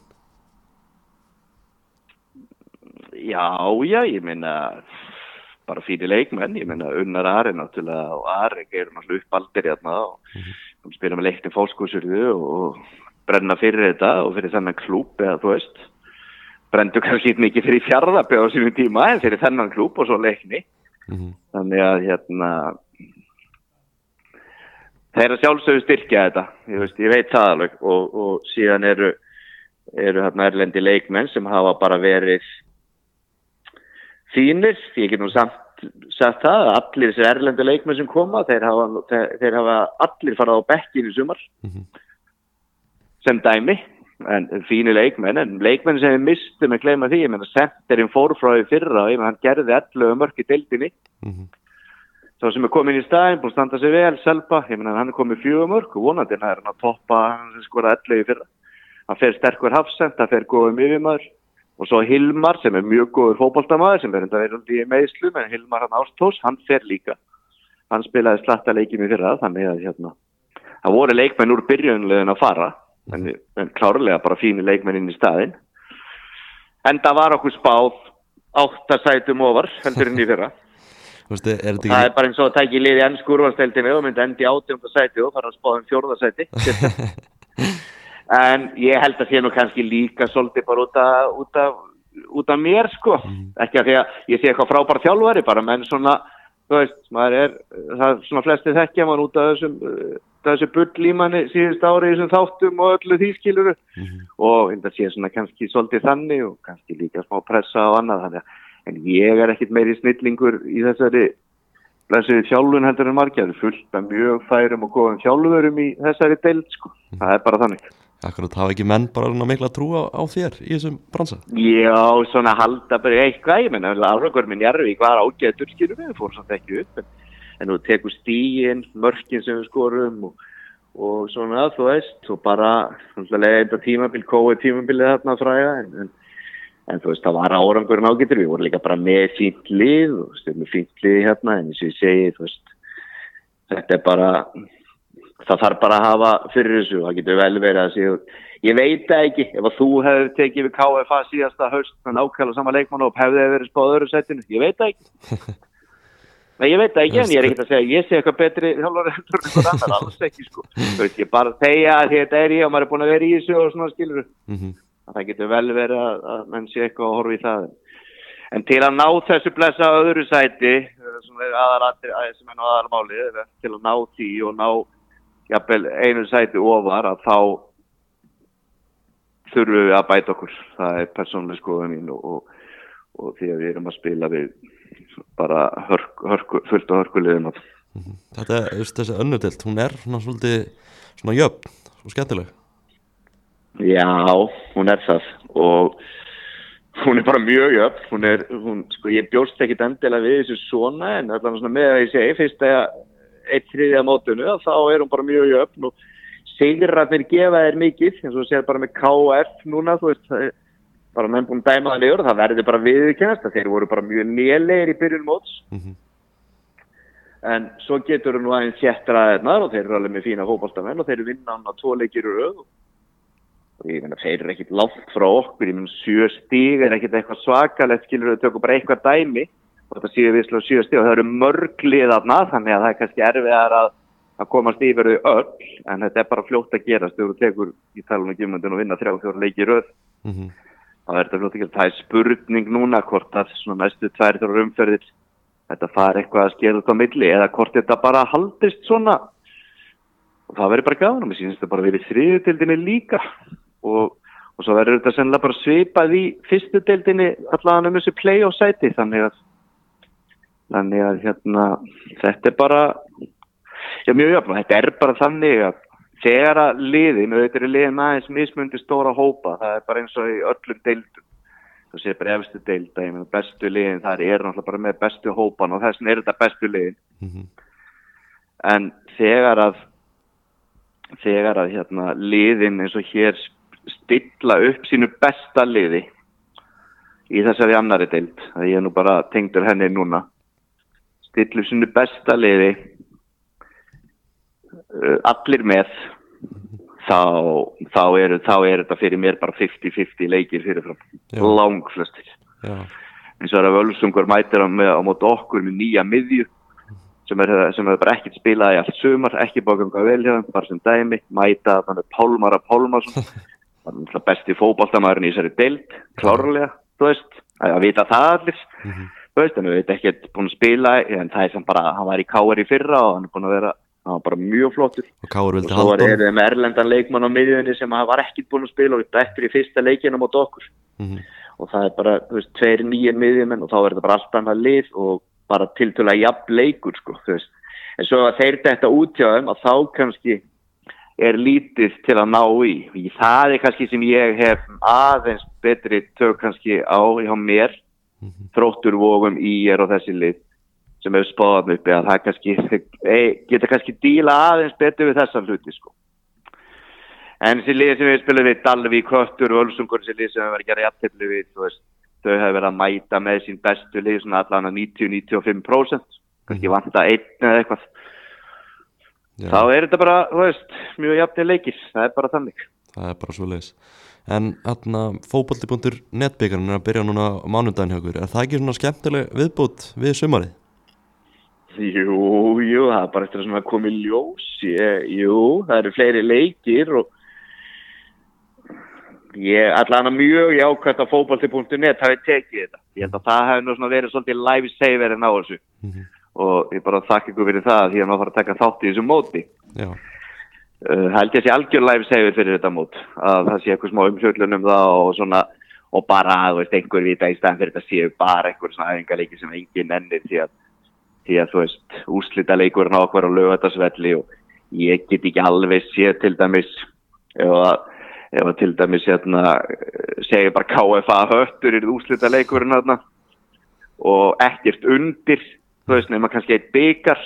Já, já, ég meina bara fyrir leikmenn, ég meina Unnar Ari náttúrulega og Ari eru náttúrulega uppaldir hérna og mm. spila með leiktin fólkskúsurðu og brenna fyrir þetta og fyrir þennan klúb eða þú veist brendu kannski mikið fyrir fjarlappi á sínum tíma en fyrir þennan klúb og svo leikni. Mhm. þannig að hérna þeir að sjálfsögðu styrkja þetta. Ég, veist, ég veit það alveg. Og, og síðan eru eru hérna erlendi leikmenn sem hafa bara verið fínir, því ég get nú samt sagt það að allir þessir erlendu leikmenn sem koma, þeir hafa, þeir, þeir hafa allir farað á bekkin í sumar. Mhm. sem dæmi en fínir leikmenn, en leikmenn sem við mistum að gleyma því, ég menna senterinn fór frá því fyrra, ég menna hann gerði 11 mörk í deildinni, Mhm. þá sem er komin í staðin, búin að standa sig vel, selpa, ég menna hann er komin fjögur mörk og vonandi hann er að toppa hann sem skoraði 11 í fyrra. Hann fer sterkur hafsend, hann fer góðum yfirmaður. Og svo Hilmar sem er mjög góður fótboltamaður sem er enda verið í meðslum en Hilmar hann Ástós, hann fer líka. Hann spilaði slatta leikjum í fyrra þannig að hérna það voru leikmenn úr byrjunlegin að fara en, en klárlega bara fínu leikmenn inn í staðin en það var okkur spáð áttasætum ofar heldur inn í fyrra. [laughs] Veist, er þetta það ekki er bara eins og að tækja í liði enn skurvasteldinu og myndi endi átjóndasæti og fara að spáða um fjórðasæti [laughs] en ég held að sé nú kannski líka svolítið bara út af, út af, út af mér sko. Ekki að því að ég sé eitthvað frábær þjálfari bara menn svona þú veist, maður er, það er svona flesti þekkja mann út af þessum þessu bull í manni síðust ári þessum þáttum og öllu því skiluru og þetta sé svona kannski svolítið þannig og kannski líka smá pressa og annað þannig en ég er ekkit meiri snillingur í þessari blessiði þjálfun heldur en margir, það er fullt af mjög færum og góðum þjálfurum í þessari deild sko, það er bara þannig. Akkurat hafa ekki menn bara mikla trú á, á þér í þessum bransa? Já, svona halda bara eitthvað, ég menna árangur minn Jarvík var ágæður skilur við, fór samt ekki upp en, en þú tekur stíin, mörkin sem við skorum og, og svona þú veist, og bara eitthvað tímabil, kóið tímabilið þarna fræga en, en, en þú veist, það var árangurinn ágættur, við vorum líka bara með fínt lið og stjórnum fínt lið hérna en eins og ég segi, þú veist þetta er bara það þarf bara að hafa fyrir þessu. Það getur vel verið að séu ég veit ekki, ef að þú hefur tekið við KFA síðasta höst með nákvæmlega sama leikmann og hefði verið spáð öðru setinu ég veit ekki [laughs] Nei, ég veit það ekki, en ég er ekkert að segja ég sé eitthvað betri þjálfari heldur en einhvern annar, alls ekki sko. Þú veist, ég bara segja að þetta er ég og maður er búin að vera í þessu og svona skilur mm -hmm. það getur vel verið að, að menn sé eitthvað að horfa í það. En til að ná þessu blessa öðru sæti sem er aðalatri, sem er aðalmáli til að ná því og ná jafnvel einu sæti ofar að þá þurfum við að bæta okkur. Það er persónuleg skoðun mín og, og, og því að við erum að spila við bara hörk, hörku, fullt á hörkulegum Þetta, þú veist, þessi önnudelt hún er svona svolítið svona jöfn og skemmtileg. Já, hún er það og hún er bara mjög jöfn. Hún er, hún, sko, ég bjóst ekkit endilega við þessu svona en allan svona með að ég segi fyrst að eitt þriðja mótunu þá er hún bara mjög jöfn og sigratnir gefa þér mikið eins og séð bara með KF núna þú veist, það er bara menn búin dæma það niður það verður bara viðkennast að þeir voru bara mjög nélegir í byrjun móts mm -hmm. en svo getur nú aðeins séttraðirnar og þeir eru alveg með fína hópastamenn og þeir vinna hann að tvo leikir í röð og ég meina þeir eru ekkit látt frá okkur, ég meina sjö stíg er ekkit eitthvað svakalegt skilur þau tökum bara eitthvað dæmi og þetta séu við slá sjö stíg og það eru mörglið aðna þannig að það er kannski erfiðar að, að komast yfir þau öll en þetta er bara fljótt að gerast þegar þú tekur í talunum gímundin og vinna þrjá fjóra leiki röð Mm -hmm. Þá er þetta að gera, það er spurning núna hvort að svona næstu tvær þrjá umferðir þetta fari eitthvað að skera út á milli eða hvort þetta bara haldist svona. Og það verður bara gafan og mér sínst þetta bara verið þriðutildinni líka. Og, og svo verður þetta sennilega bara svipað í fyrstu deildinni allavega um þessu play og sæti. Þannig að þannig að hérna þetta er bara já mjög jöfn og þetta er bara þannig að þegar að liðin, auðvitað er liðin aðeins mismundi stóra hópa, það er bara eins og í öllum deildum þú séð bara efstu deilda, ég meina bestu liðin þar er náttúrulega bara með bestu hópan og þess vegna er þetta bestu liðin Mm -hmm. en þegar að þegar að hérna liðin eins og hér stilla upp sínu besta liði í þessari annari deild það ég er nú bara tengdur henni núna stilla upp sínu besta liði uh, allir með þá, þá er, þá er þetta fyrir mér bara 50-50 leikir fyrirfram. Já, eins og það er að Völsungur mætir á, á móti okkur með nýja miðju sem er, sem er bara ekkert spilað í allt sumar, ekki bókanga vel hjá þeim, bara sem dæmi, mæta þannig Pálmarsson, [laughs] það er náttúrulega besti fótballtamæðurinn í þessari deild, klárlega, þú veist, að, að vita það allir, þú veist, en við veit ekkert búin að spila, en það er sem bara, hann var í K.R. í fyrra og hann er búin að vera, hann var bara mjög flottur. Og og svo var við með erlendan leikmann á miðjunni sem var ekkit búinn að spila og við bettur í fyrsta leikinum á okkur. Mm og það er bara, þú veist, tveir nýjir miðjumenn og þá er þetta bara allt annað lið og bara tiltölulega jafn leikur sko, þú veist, en svo að þeir þetta út hjá þeim að þá kannski er lítið til að ná í. Það er kannski sem ég hef aðeins betri tök kannski á hjá mér þróttur vógum í er og þessi lið sem hefur spáðan uppi að það kannski e, geta kannski díla aðeins betur við þessa hluti sko. En þessi lið sem við spilum við, Dalvík, Höttur, Ölsungur, þessi lið sem við verðum að gera jafntefni við, veist, þau hefur verið að mæta með sín bestu lið, svona allan að 90-95%, kannski vanta einn eða eitthvað. Já, Þá er þetta bara, þú veist, mjög jafntefni leikir, það er bara þannig. það er bara svo leiðis En hérna, fótbolti.netbyggarinn er að byrja núna á mánudaginn hjá okkur Er það ekki svona skemmtileg viðbútt við sumarið? Jú, jú, það er bara eftir að svona komið ljós, ég, jú, það eru fleiri leikir og ég allan að mjög jákvæmt að fótbolti.net hafi tekið þetta. Ég held að það hefði nú verið svolítið live saver en á þessu og ég bara þakka ykkur fyrir það því að maður fara að taka þátt í þessu móti. Já, Uh, held ég að sé algjör live saver fyrir þetta mót að það sé eitthvað smá umsjöldun um það og svona og bara, veist, einhver vita í staðan fyrir þetta séu bara einhver svona æfingarleiki sem engin ennir því að því að þú veist, úslita leikurinn á okkur á lögatarsvelli og ég get ekki alveg séð til dæmis ef að til dæmis hérna, segja bara KFA höttur í úslita leikurinn hérna og ekkert undir þú veist, nema kannski eitt byggar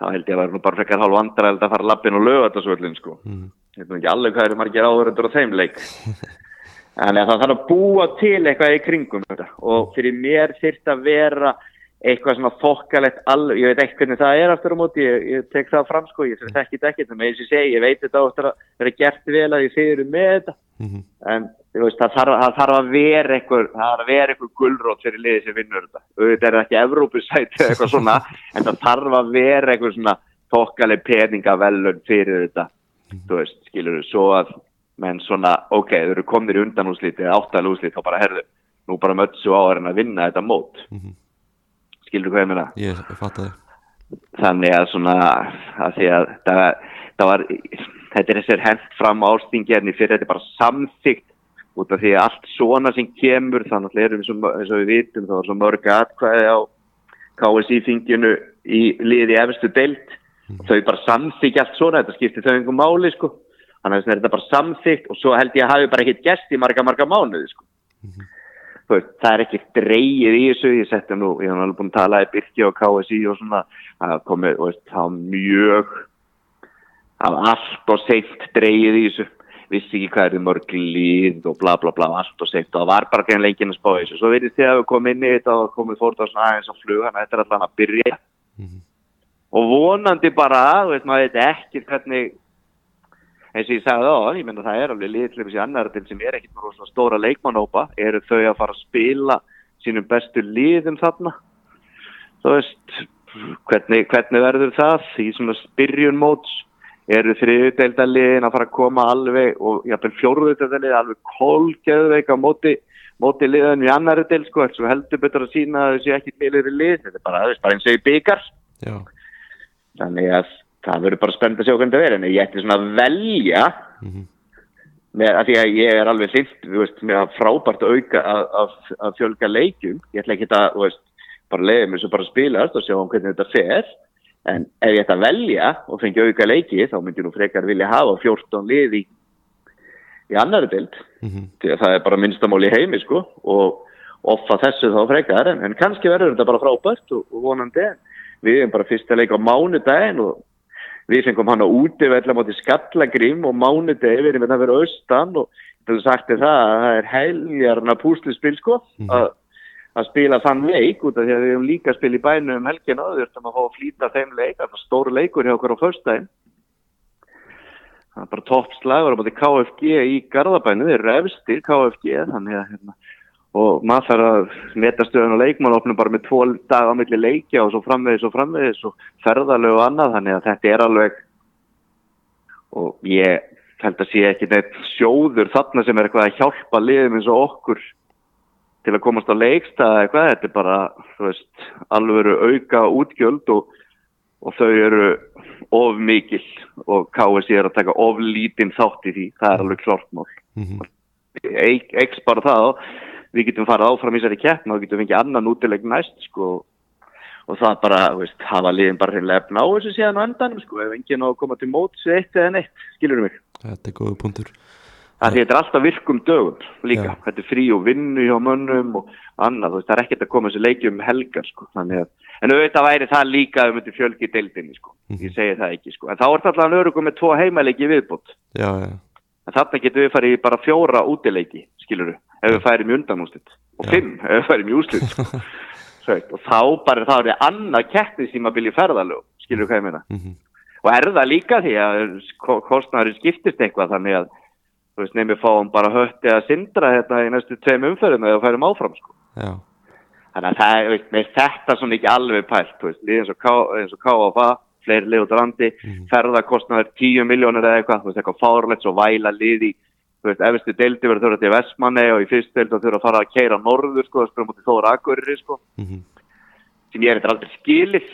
þá held ég að vera nú bara frekar hálf vandræðilegt að fara lappin og lögatarsvöllin sko Mhm. ég veit nú ekki alveg hvað eru margir áhverjandur á þeim leik [laughs] Þannig að það þarf að búa til eitthvað í kringum þetta og fyrir mér þyrft að vera eitthvað svona þokkalegt alveg, ég veit ekki hvernig það er aftur á móti, ég, ég tek það fram sko, ég þekki þetta ekkert, en eins og ég segi, ég veit þetta áttur að vera gert vel að ég fyrir með þetta, Mhm. en þú veist, það þarf, það þarf að vera eitthvað, það þarf að vera eitthvað gulrót fyrir liðið sem vinnur þetta, auðvitað er það ekki Evrópusæti eitthvað svona, [laughs] en það þarf að vera eitthvað svona þokkaleg peningavelun fyrir þetta, þú veist, skilur svo að menn svona, ok, þau eru komnir í undanúslít eða áttalega úslít, þá bara herðu, nú bara mötsu á að að vinna þetta mót, Mhm. Skilur hvað ég meina? ég, fatt að þannig að svona að því að það, það var þetta er þessir hent fram ástingjörni fyrir þetta er bara samþygt út af því að allt svona sem kemur þannig að eins og við vitum þá var svo mörg atkvæði á KSI-þinginu í liði efstu deilt og þau bara samþykja allt svona þetta skiptir þau einhver máli sko. Þannig að þetta bara samþygt og svo held ég að hafi bara ekkert gest í marga marga mánuði sko. Þú veist, það er ekki dreigið í þessu, ég setti nú, ég hef alveg búin að tala í Birki og KSI og svona, það komið, þú veist, það mjög, það var allt og seitt dreigið í þessu, vissi ekki hvað er þið mörg líð og bla bla bla, allt og seitt og það var bara ekki lengið að spá þessu, svo verðist þið að við komum inn í þetta og komið fórt á svona aðeins á flug, þannig að þetta er allan að byrja. Og vonandi bara, veist, maður veit ekki hvernig eins og ég sagði á, ég menna það er alveg liðlega í annar til sem er ekkit með svona stóra leikmannhópa, eru þau að fara að spila sínum bestu liðum þarna? Þú veist hvernig, hvernig verður það í svona spyrjun móts? Eru þriðudeildaliðin að fara að koma alveg og jafnvel fjóruðudeildalið alveg kólgeðveik á móti móti liðan í annari del sko, svo heldur betur að sína að þessi ekki meðlir í lið, þetta er bara, það bara eins og í byggar þannig að það verður bara spennt að sjá hvernig það verður en ég ætti svona að velja Mhm. með að því að ég er alveg hlind þú veist, með að frábært auka að, að, að fjölga leikjum ég ætla ekki að, þú veist, bara leiði mér svo bara að spilast og sjá um hvernig þetta fer en ef ég ætti að velja og fengi auka leiki þá myndi ég nú frekar vilja hafa 14 lið í, í annari dild Mhm. því að það er bara minnstamál í heimi sko og offa þessu þá frekar en, en kannski verður þetta bara frábært og, og vonandi við erum bara fyrst að leika á mánudaginn og við fengum hann á úti velja móti skallagrim og mánudegi við erum við að vera austan og til að sagt er það að það er heljarna púsluspil sko að, að spila þann leik út af því að við erum líka að spila í bænu um helgina og við erum að fá að flýta þeim leik það er stóru leikur hjá okkur á föstudaginn. Það er bara toppslagur á móti KFG í Garðabænu þeir eru efstir KFG þannig að hérna, og maður þarf að meta stöðun og leikmannopnum bara með tvo dag á milli leikja og svo framvegis og framvegis og ferðalög og annað. Þannig að þetta er alveg og ég held að sé ekki neitt sjóður þarna sem er eitthvað að hjálpa liðum eins og okkur til að komast á leikstað eitthvað, þetta er bara þú veist, alveg auka útgjöld og og þau eru of mikil og KSI er að taka of lítinn þátt í því, það er alveg klart mál. Mhm. Eik- eiks bara það. og við getum farið áfram í þessari keppna og getum fengið annan útileg næst sko. Og það bara, veist, hafa liðin bara hreinlega efna á þessu síðan á endanum sko. Ef enginn á að koma til móts eitt eða neitt skilur mig, Þetta er góða punktur. Það er alltaf virkum dögum líka, Já. þetta er frí og vinnu hjá mönnum og annað, veist, það er ekkert að koma þessi leiki um helgar sko, þannig að en auðvitað væri það líka um þetta fjölgi í deildinni sko, ég segi það ekki sko. En þá er það alltaf örugum með tvo heimaleiki í viðbútt Já, já, En þarna getum við farið bara fjóra útileiki, skilur ef við færim í undanúslit. Og Já. fimm, ef við færim í úslit. Sko. [laughs] Og þá bara þá er það annað keppni sem að vilja ferðalög, skilur hvað ég meina. mhm, Og er það líka því að kostnæri skiptist eitthvað þannig að, þú veist, nefnir fáum bara hötti að sindra hérna í næstu tveim umferðum eða færum áfram, sko. Þannig að það er, veist, þetta svona ekki alveg pælt, þú veist, eins og K- eins og KFA, fleiri lið út á landi, ferðarkostnaður 10 miljónir eða eitthvað, þú veist, eitthvað fárlegt svo væla lið í, þú veist, efstu deildi verður þurfa til Vestmanni og í fyrst deildi þurfa að fara að keira norður, sko, það spyrir mútið þóra akkurir, sko, mhm, sem ég er eitthvað aldrei skilið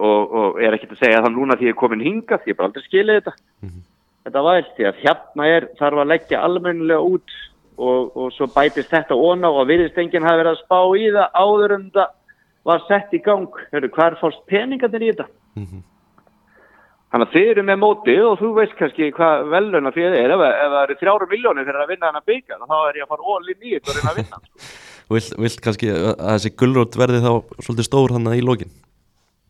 og, og er ekkert að segja það núna því ég er komin hingað, ég er aldrei skilið þetta. Þetta væl, því að hérna er, þarf að leggja almennilega út og, og svo bætist þetta óna og virðist enginn hafi verið að spá í það áður en það var sett í gang. Hörru, hvað er fórst peningarnir í þetta? mhm Þannig að þið eru með mótið og þú veist kannski hvað veluna fyrir þið er. Ef, það eru þrjára miljónir fyrir að vinna hana byggja, þá er ég að fara ólinn í þetta og reyna að vinna. hann. [laughs] Vilt, vilt kannski að þessi gullrót verði þá svolítið stór hann í lokin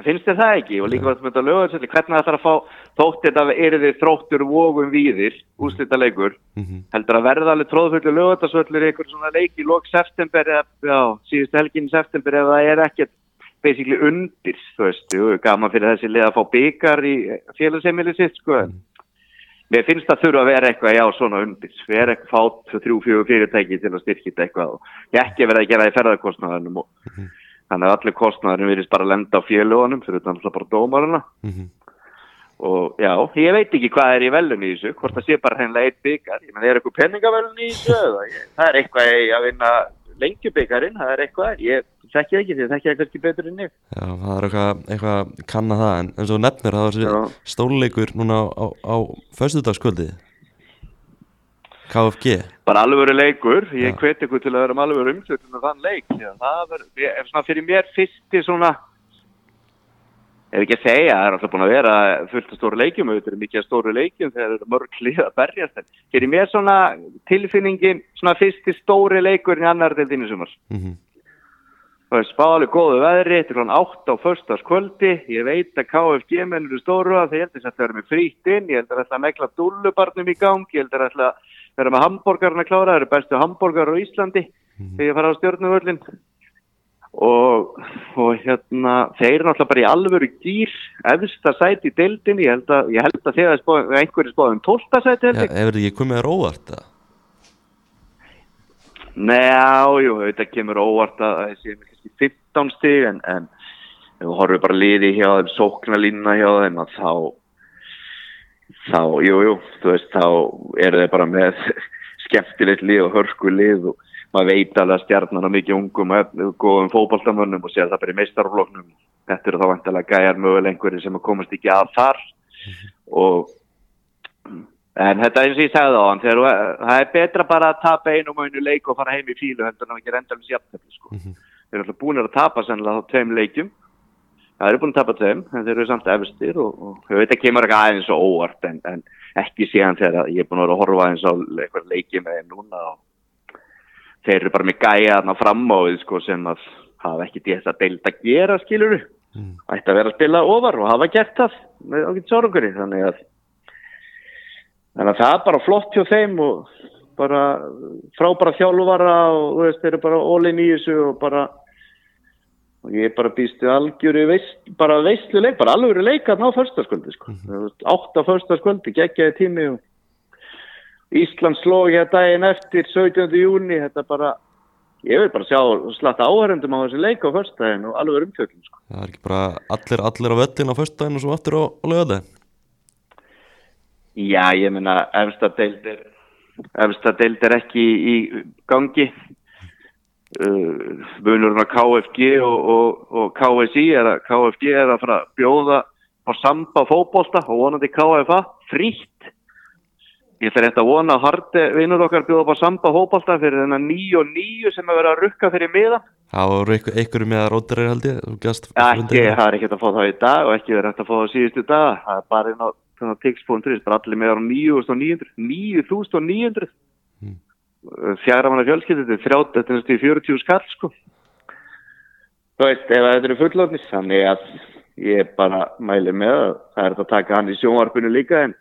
Finnst þið það ekki? Og líka með þetta lögur, hvernig það þarf að fá þótt þetta eru þið þróttur vógum víðir, úslita leikur, Mhm. heldur að verða alveg tróðfullu lögutarsvöllur í einhver svona leik í lok september eða, já, basically undir, þú veist, gaman fyrir þessi lið að fá byggar í félagsheimili sitt, sko, en mér finnst það þurfa að vera eitthvað, já, svona undir, við erum eitthvað fát þrjú, fjögur fyrirtæki til að styrkja þetta eitthvað og ekki verða að gera það í ferðarkostnaðanum og þannig að allir kostnaðurinn virðist bara að lenda á félögunum fyrir þannig að bara dómaruna Mhm. og já, ég veit ekki hvað er í velun í þessu, hvort það sé bara hreinlega eitt byggar, ég menn, er eitthvað penningavelun í þessu ég, það er eitthvað að vinna lengjubyggarinn, það er eitthvað ég þekki það ekki því, þekki það kannski betur en ég. Já, það er eitthvað, eitthvað að kanna það en eins og nefnir það var þessi stórleikur núna á, á, á föstudagskvöldið KFG bara alvöru leikur, ég hveti ykkur til að vera með alvöru umfjöldum með þann leik það ef svona fyrir mér fyrsti svona ef ekki að segja, það er alltaf búin að vera fullt af stóru leikjum, auðvitað er mikið stóru leikjum þegar eru mörg lið að berjast. En fyrir mér svona tilfinningin svona fyrsti stóri leikur í annar deildinni sumar. Mhm, Það er spáli góðu veðri, þetta er klón 8 á föstaskvöldi, ég veit að KFG menn eru stóru að þeir heldur að það vera með frýtt inn, ég held að það að megla dúllubarnum í gang, ég held að það að vera með hambúrgarna klára, það eru bestu hambúrgar á Íslandi ég á stjórnuvöllin og, og hérna, þeir eru náttúrulega bara í alvöru gýr, efsta sæti í deildinni, ég held að, ég held að þegar spá, einhverju spáðum 12. sæti held ja. Hefur þið ekki komið þér óvart það? Nei, jú, þetta kemur óvart að sé með kannski 15 stig en, en ef við horfum bara liði hjá þeim, sóknarlínuna hjá þeim að þá þá, jú, jú, þú veist, þá eru þeir bara með [laughs] skemmtilegt lið og hörku lið og maður veit alveg að stjarnan á mikið ungum og góðum fótballtamönnum og sér það bara í meistarfloknum þetta eru þá vantilega gæjar möguleg einhverju sem að komast ekki að þar og En þetta er eins og ég sagði á hann, þegar það er betra bara að tapa einu leik og fara heim í fílu en að ekki renda um sjafntöfli sko. Þeir eru alltaf búin að tapa sennilega þá tveim leikjum. Það eru búin að tapa tveim, en þeir eru samt efstir og, og ég veit að kemur ekki aðeins og óvart en, en ekki síðan þegar ég er búin að að horfa aðeins á eitthvað leiki með núna og þeir eru bara með gæja þarna fram á við sko sem að hafa ekki þess að deilda að gera skiluru. Ætti að vera að spila ofar og hafa gert það með ákveðt sorguri þannig að Þannig að það er bara flott hjá þeim og bara frábæra þjálfara og veist, þeir eru bara ólinn í þessu og bara og ég bara býstu algjöru veist, bara veistlu leik, bara alvöru leik að ná förstaskvöldi sko. Mm Átta förstaskvöldi, geggjaði tími og Ísland sló hér daginn eftir 17. júni, þetta bara ég vil bara sjá slatta áhærendum á þessi leik á förstaginn og alveg umfjöldum sko. Það er ekki bara allir, allir á völlin á föstudaginn og svo aftur á, á lögadaginn Já, ég meina, efsta deild er, efsta deild er ekki í gangi. Uh, Vunurinn á KFG og, og, og KSI er að KFG er að fara að bjóða á samba fótbolta og vonandi KFA, frítt. Ég ætla rétt að vona að hardi vinnur okkar bjóða upp á samba fótbolta fyrir þennan 9 og 9 sem er verið að rukka fyrir miðan. Það voru ykkur með að ég þú gast Ekki, það er ekkert að fá það í dag og ekki verið að fá það síðustu dag. Það er bara inn á þannig að tix.is, bara allir með á 9.900. 9.900. Mm. Fjara manna fjölskyldið, þetta er 30, þetta er næstu í 40 skall, sko. Þú veist, ef þetta eru fullofnis, þannig að ég bara mæli með að það er að taka hann í sjónvarpinu líka en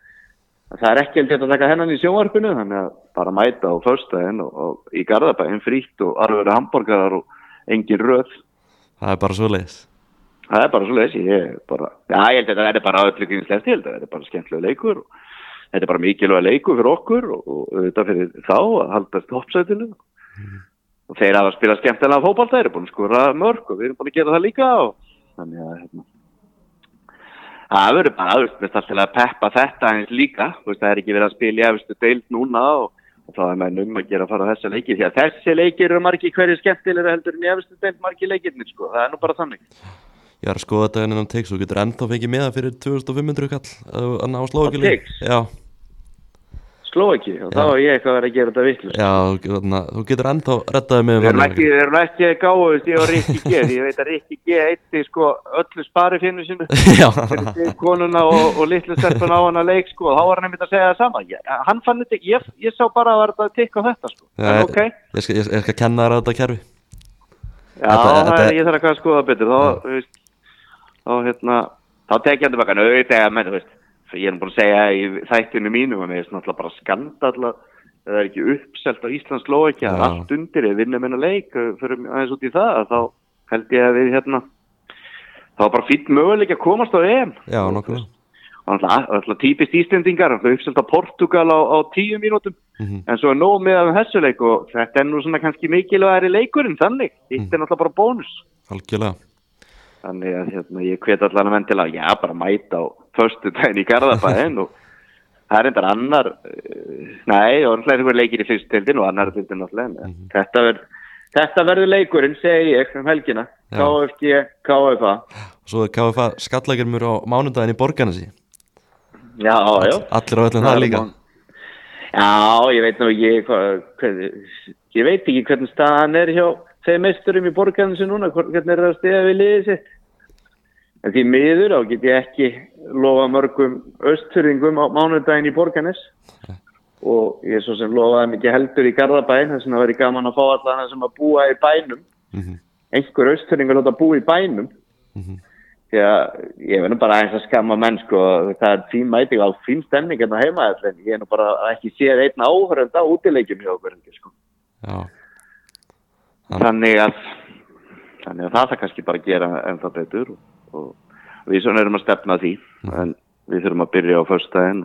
það er ekki ég að taka hennan í sjónvarpinu þannig að bara mæta á föstudaginn og, og í Garðabæinn frítt og alveg hamburgarar og engin röð. Það er bara svo leiðis það er bara svo leiðis ég er bara, já ég held að þetta er bara öllugingslegt ég held að þetta er bara skemmtilega leikur og þetta er bara mikilvæg leikur fyrir okkur og, og þetta fyrir þá að halda toppsætinu. Og þeir hafa spilað skemmtilega fótball þeir eru búin að skora mörg og við erum búin að gera það líka og þannig að hérna, það verður bara þarfum til að peppa þetta eins líka. Veist, það er ekki verið að spila í efstu deild núna og, og þá er menn um að gera að fara á þessa leikir því að þessi leikir eru margi hverju skemmtilega heldur en í efstu deild margi leikirnir sko, það er nú bara þannig. Ég er að skoða þetta innan um teiks og getur ennþá fengið með það fyrir 2500 kall að að ná slókili Ekki og þá er ég eitthvað að vera að gera þetta vittlust já þarna, þú getur ennþá rettaði með Við erum ekki, ekki gáðust ég og Rikki G ég veit að Rikki G eitti sko öllu spari finnu sinu konuna og, og litlu stelpun á hana leik sko og þá var hann einmitt að segja það sama. Ég, hann fann þetta, ég, ég sá bara að vera að tikka þetta sko, Já, en ok. ég, skal, ég, skal kenna þér á þetta kerfi. Já, Þetta- það þetta- ég þarf að að skoða betur. Þá, þá hérna þá tek ég hann tilbaka, auðvitað menn, þú veist, ég er búin að segja í þættinu mínu og mér er náttúrulega bara skandalla það er ekki uppselt á Íslands það Já. allt undir, við vinnum hennar leik fyrir aðeins út í það, þá held ég að við hérna þá er bara fýtt möguleik að komast á EM. Já, nokkulega og alltaf, alltaf típist Íslendingar alltaf uppselt á Portugal á, á tíu mínútum. Mhm. en svo er nóg með að þessu leik og þetta er nú svona kannski mikilvægari leikurinn þannig, þetta er náttúrulega bara bónus. Algjörlega. Þannig að hérna, ég hvet allan að að já, bara mæta á förstu daginn í Garðabæðin og það er endar annar nei, og það er einhver leikir í fyrstu tildin og annar tildin náttúrulega mm þetta, ver, þetta verður leikurinn, segi ég um helgina. KFG KFA, Svo er KFA skallagirmur á mánudaginn í borgarnasi já, já. Allir á öllum það líka. Já, ég veit nú ekki hvað, hvað, ég veit ekki hvernig staðan er hjá þeim meisturum í borgarnasi núna, hvern- hvernig er það að stiða við liðið sitt. En því miður á get ég ekki lofa mörgum östfyrringum á mánudaginn í borgarnes og ég svo sem lofaði mikið heldur í Garðabæn þess að það verið gaman að fá allan sem að búa í bænum Mhm. einhver östfyrringur láta búa í bænum Mhm. því að ég verður bara aðeins að skamma menn sko, það er fín mæting á fín stemning hérna heima en ég er nú bara ekki séð einn áhörönd á útileikjum hjá okkur sko. Þannig að þannig að það það kannski bara gera ennþá betur og, og við svona erum að stefna því en við þurfum að byrja á föstudaginn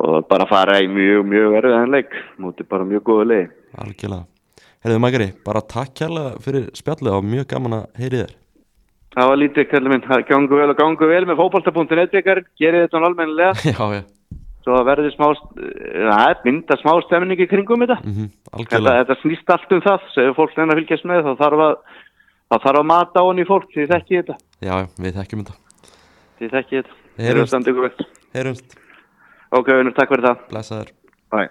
og bara fara í mjög, mjög erfiðan leik mútið bara mjög góðu leik algjörlega. Herðu Magari, bara takk kærlega fyrir spjallið og mjög gaman að heyri þér. Það var lítið kallið minn, það gangu vel og gangu vel með fótbolta.net byggar, gerið þetta almennilega. [laughs] Já, já, svo verði smá það er mynda smá stemning í kringum þetta. Mhm, þetta, algjörlega. þetta snýst allt um það segir fólk reyna að fylgjast með þá þarf að þá þarf að mata í fólk því þekki þetta Já, við þekkjum þetta þetta. Þið standið ykkur vel. Heyrumst, ok, unum, takk fyrir það blessaður Bye.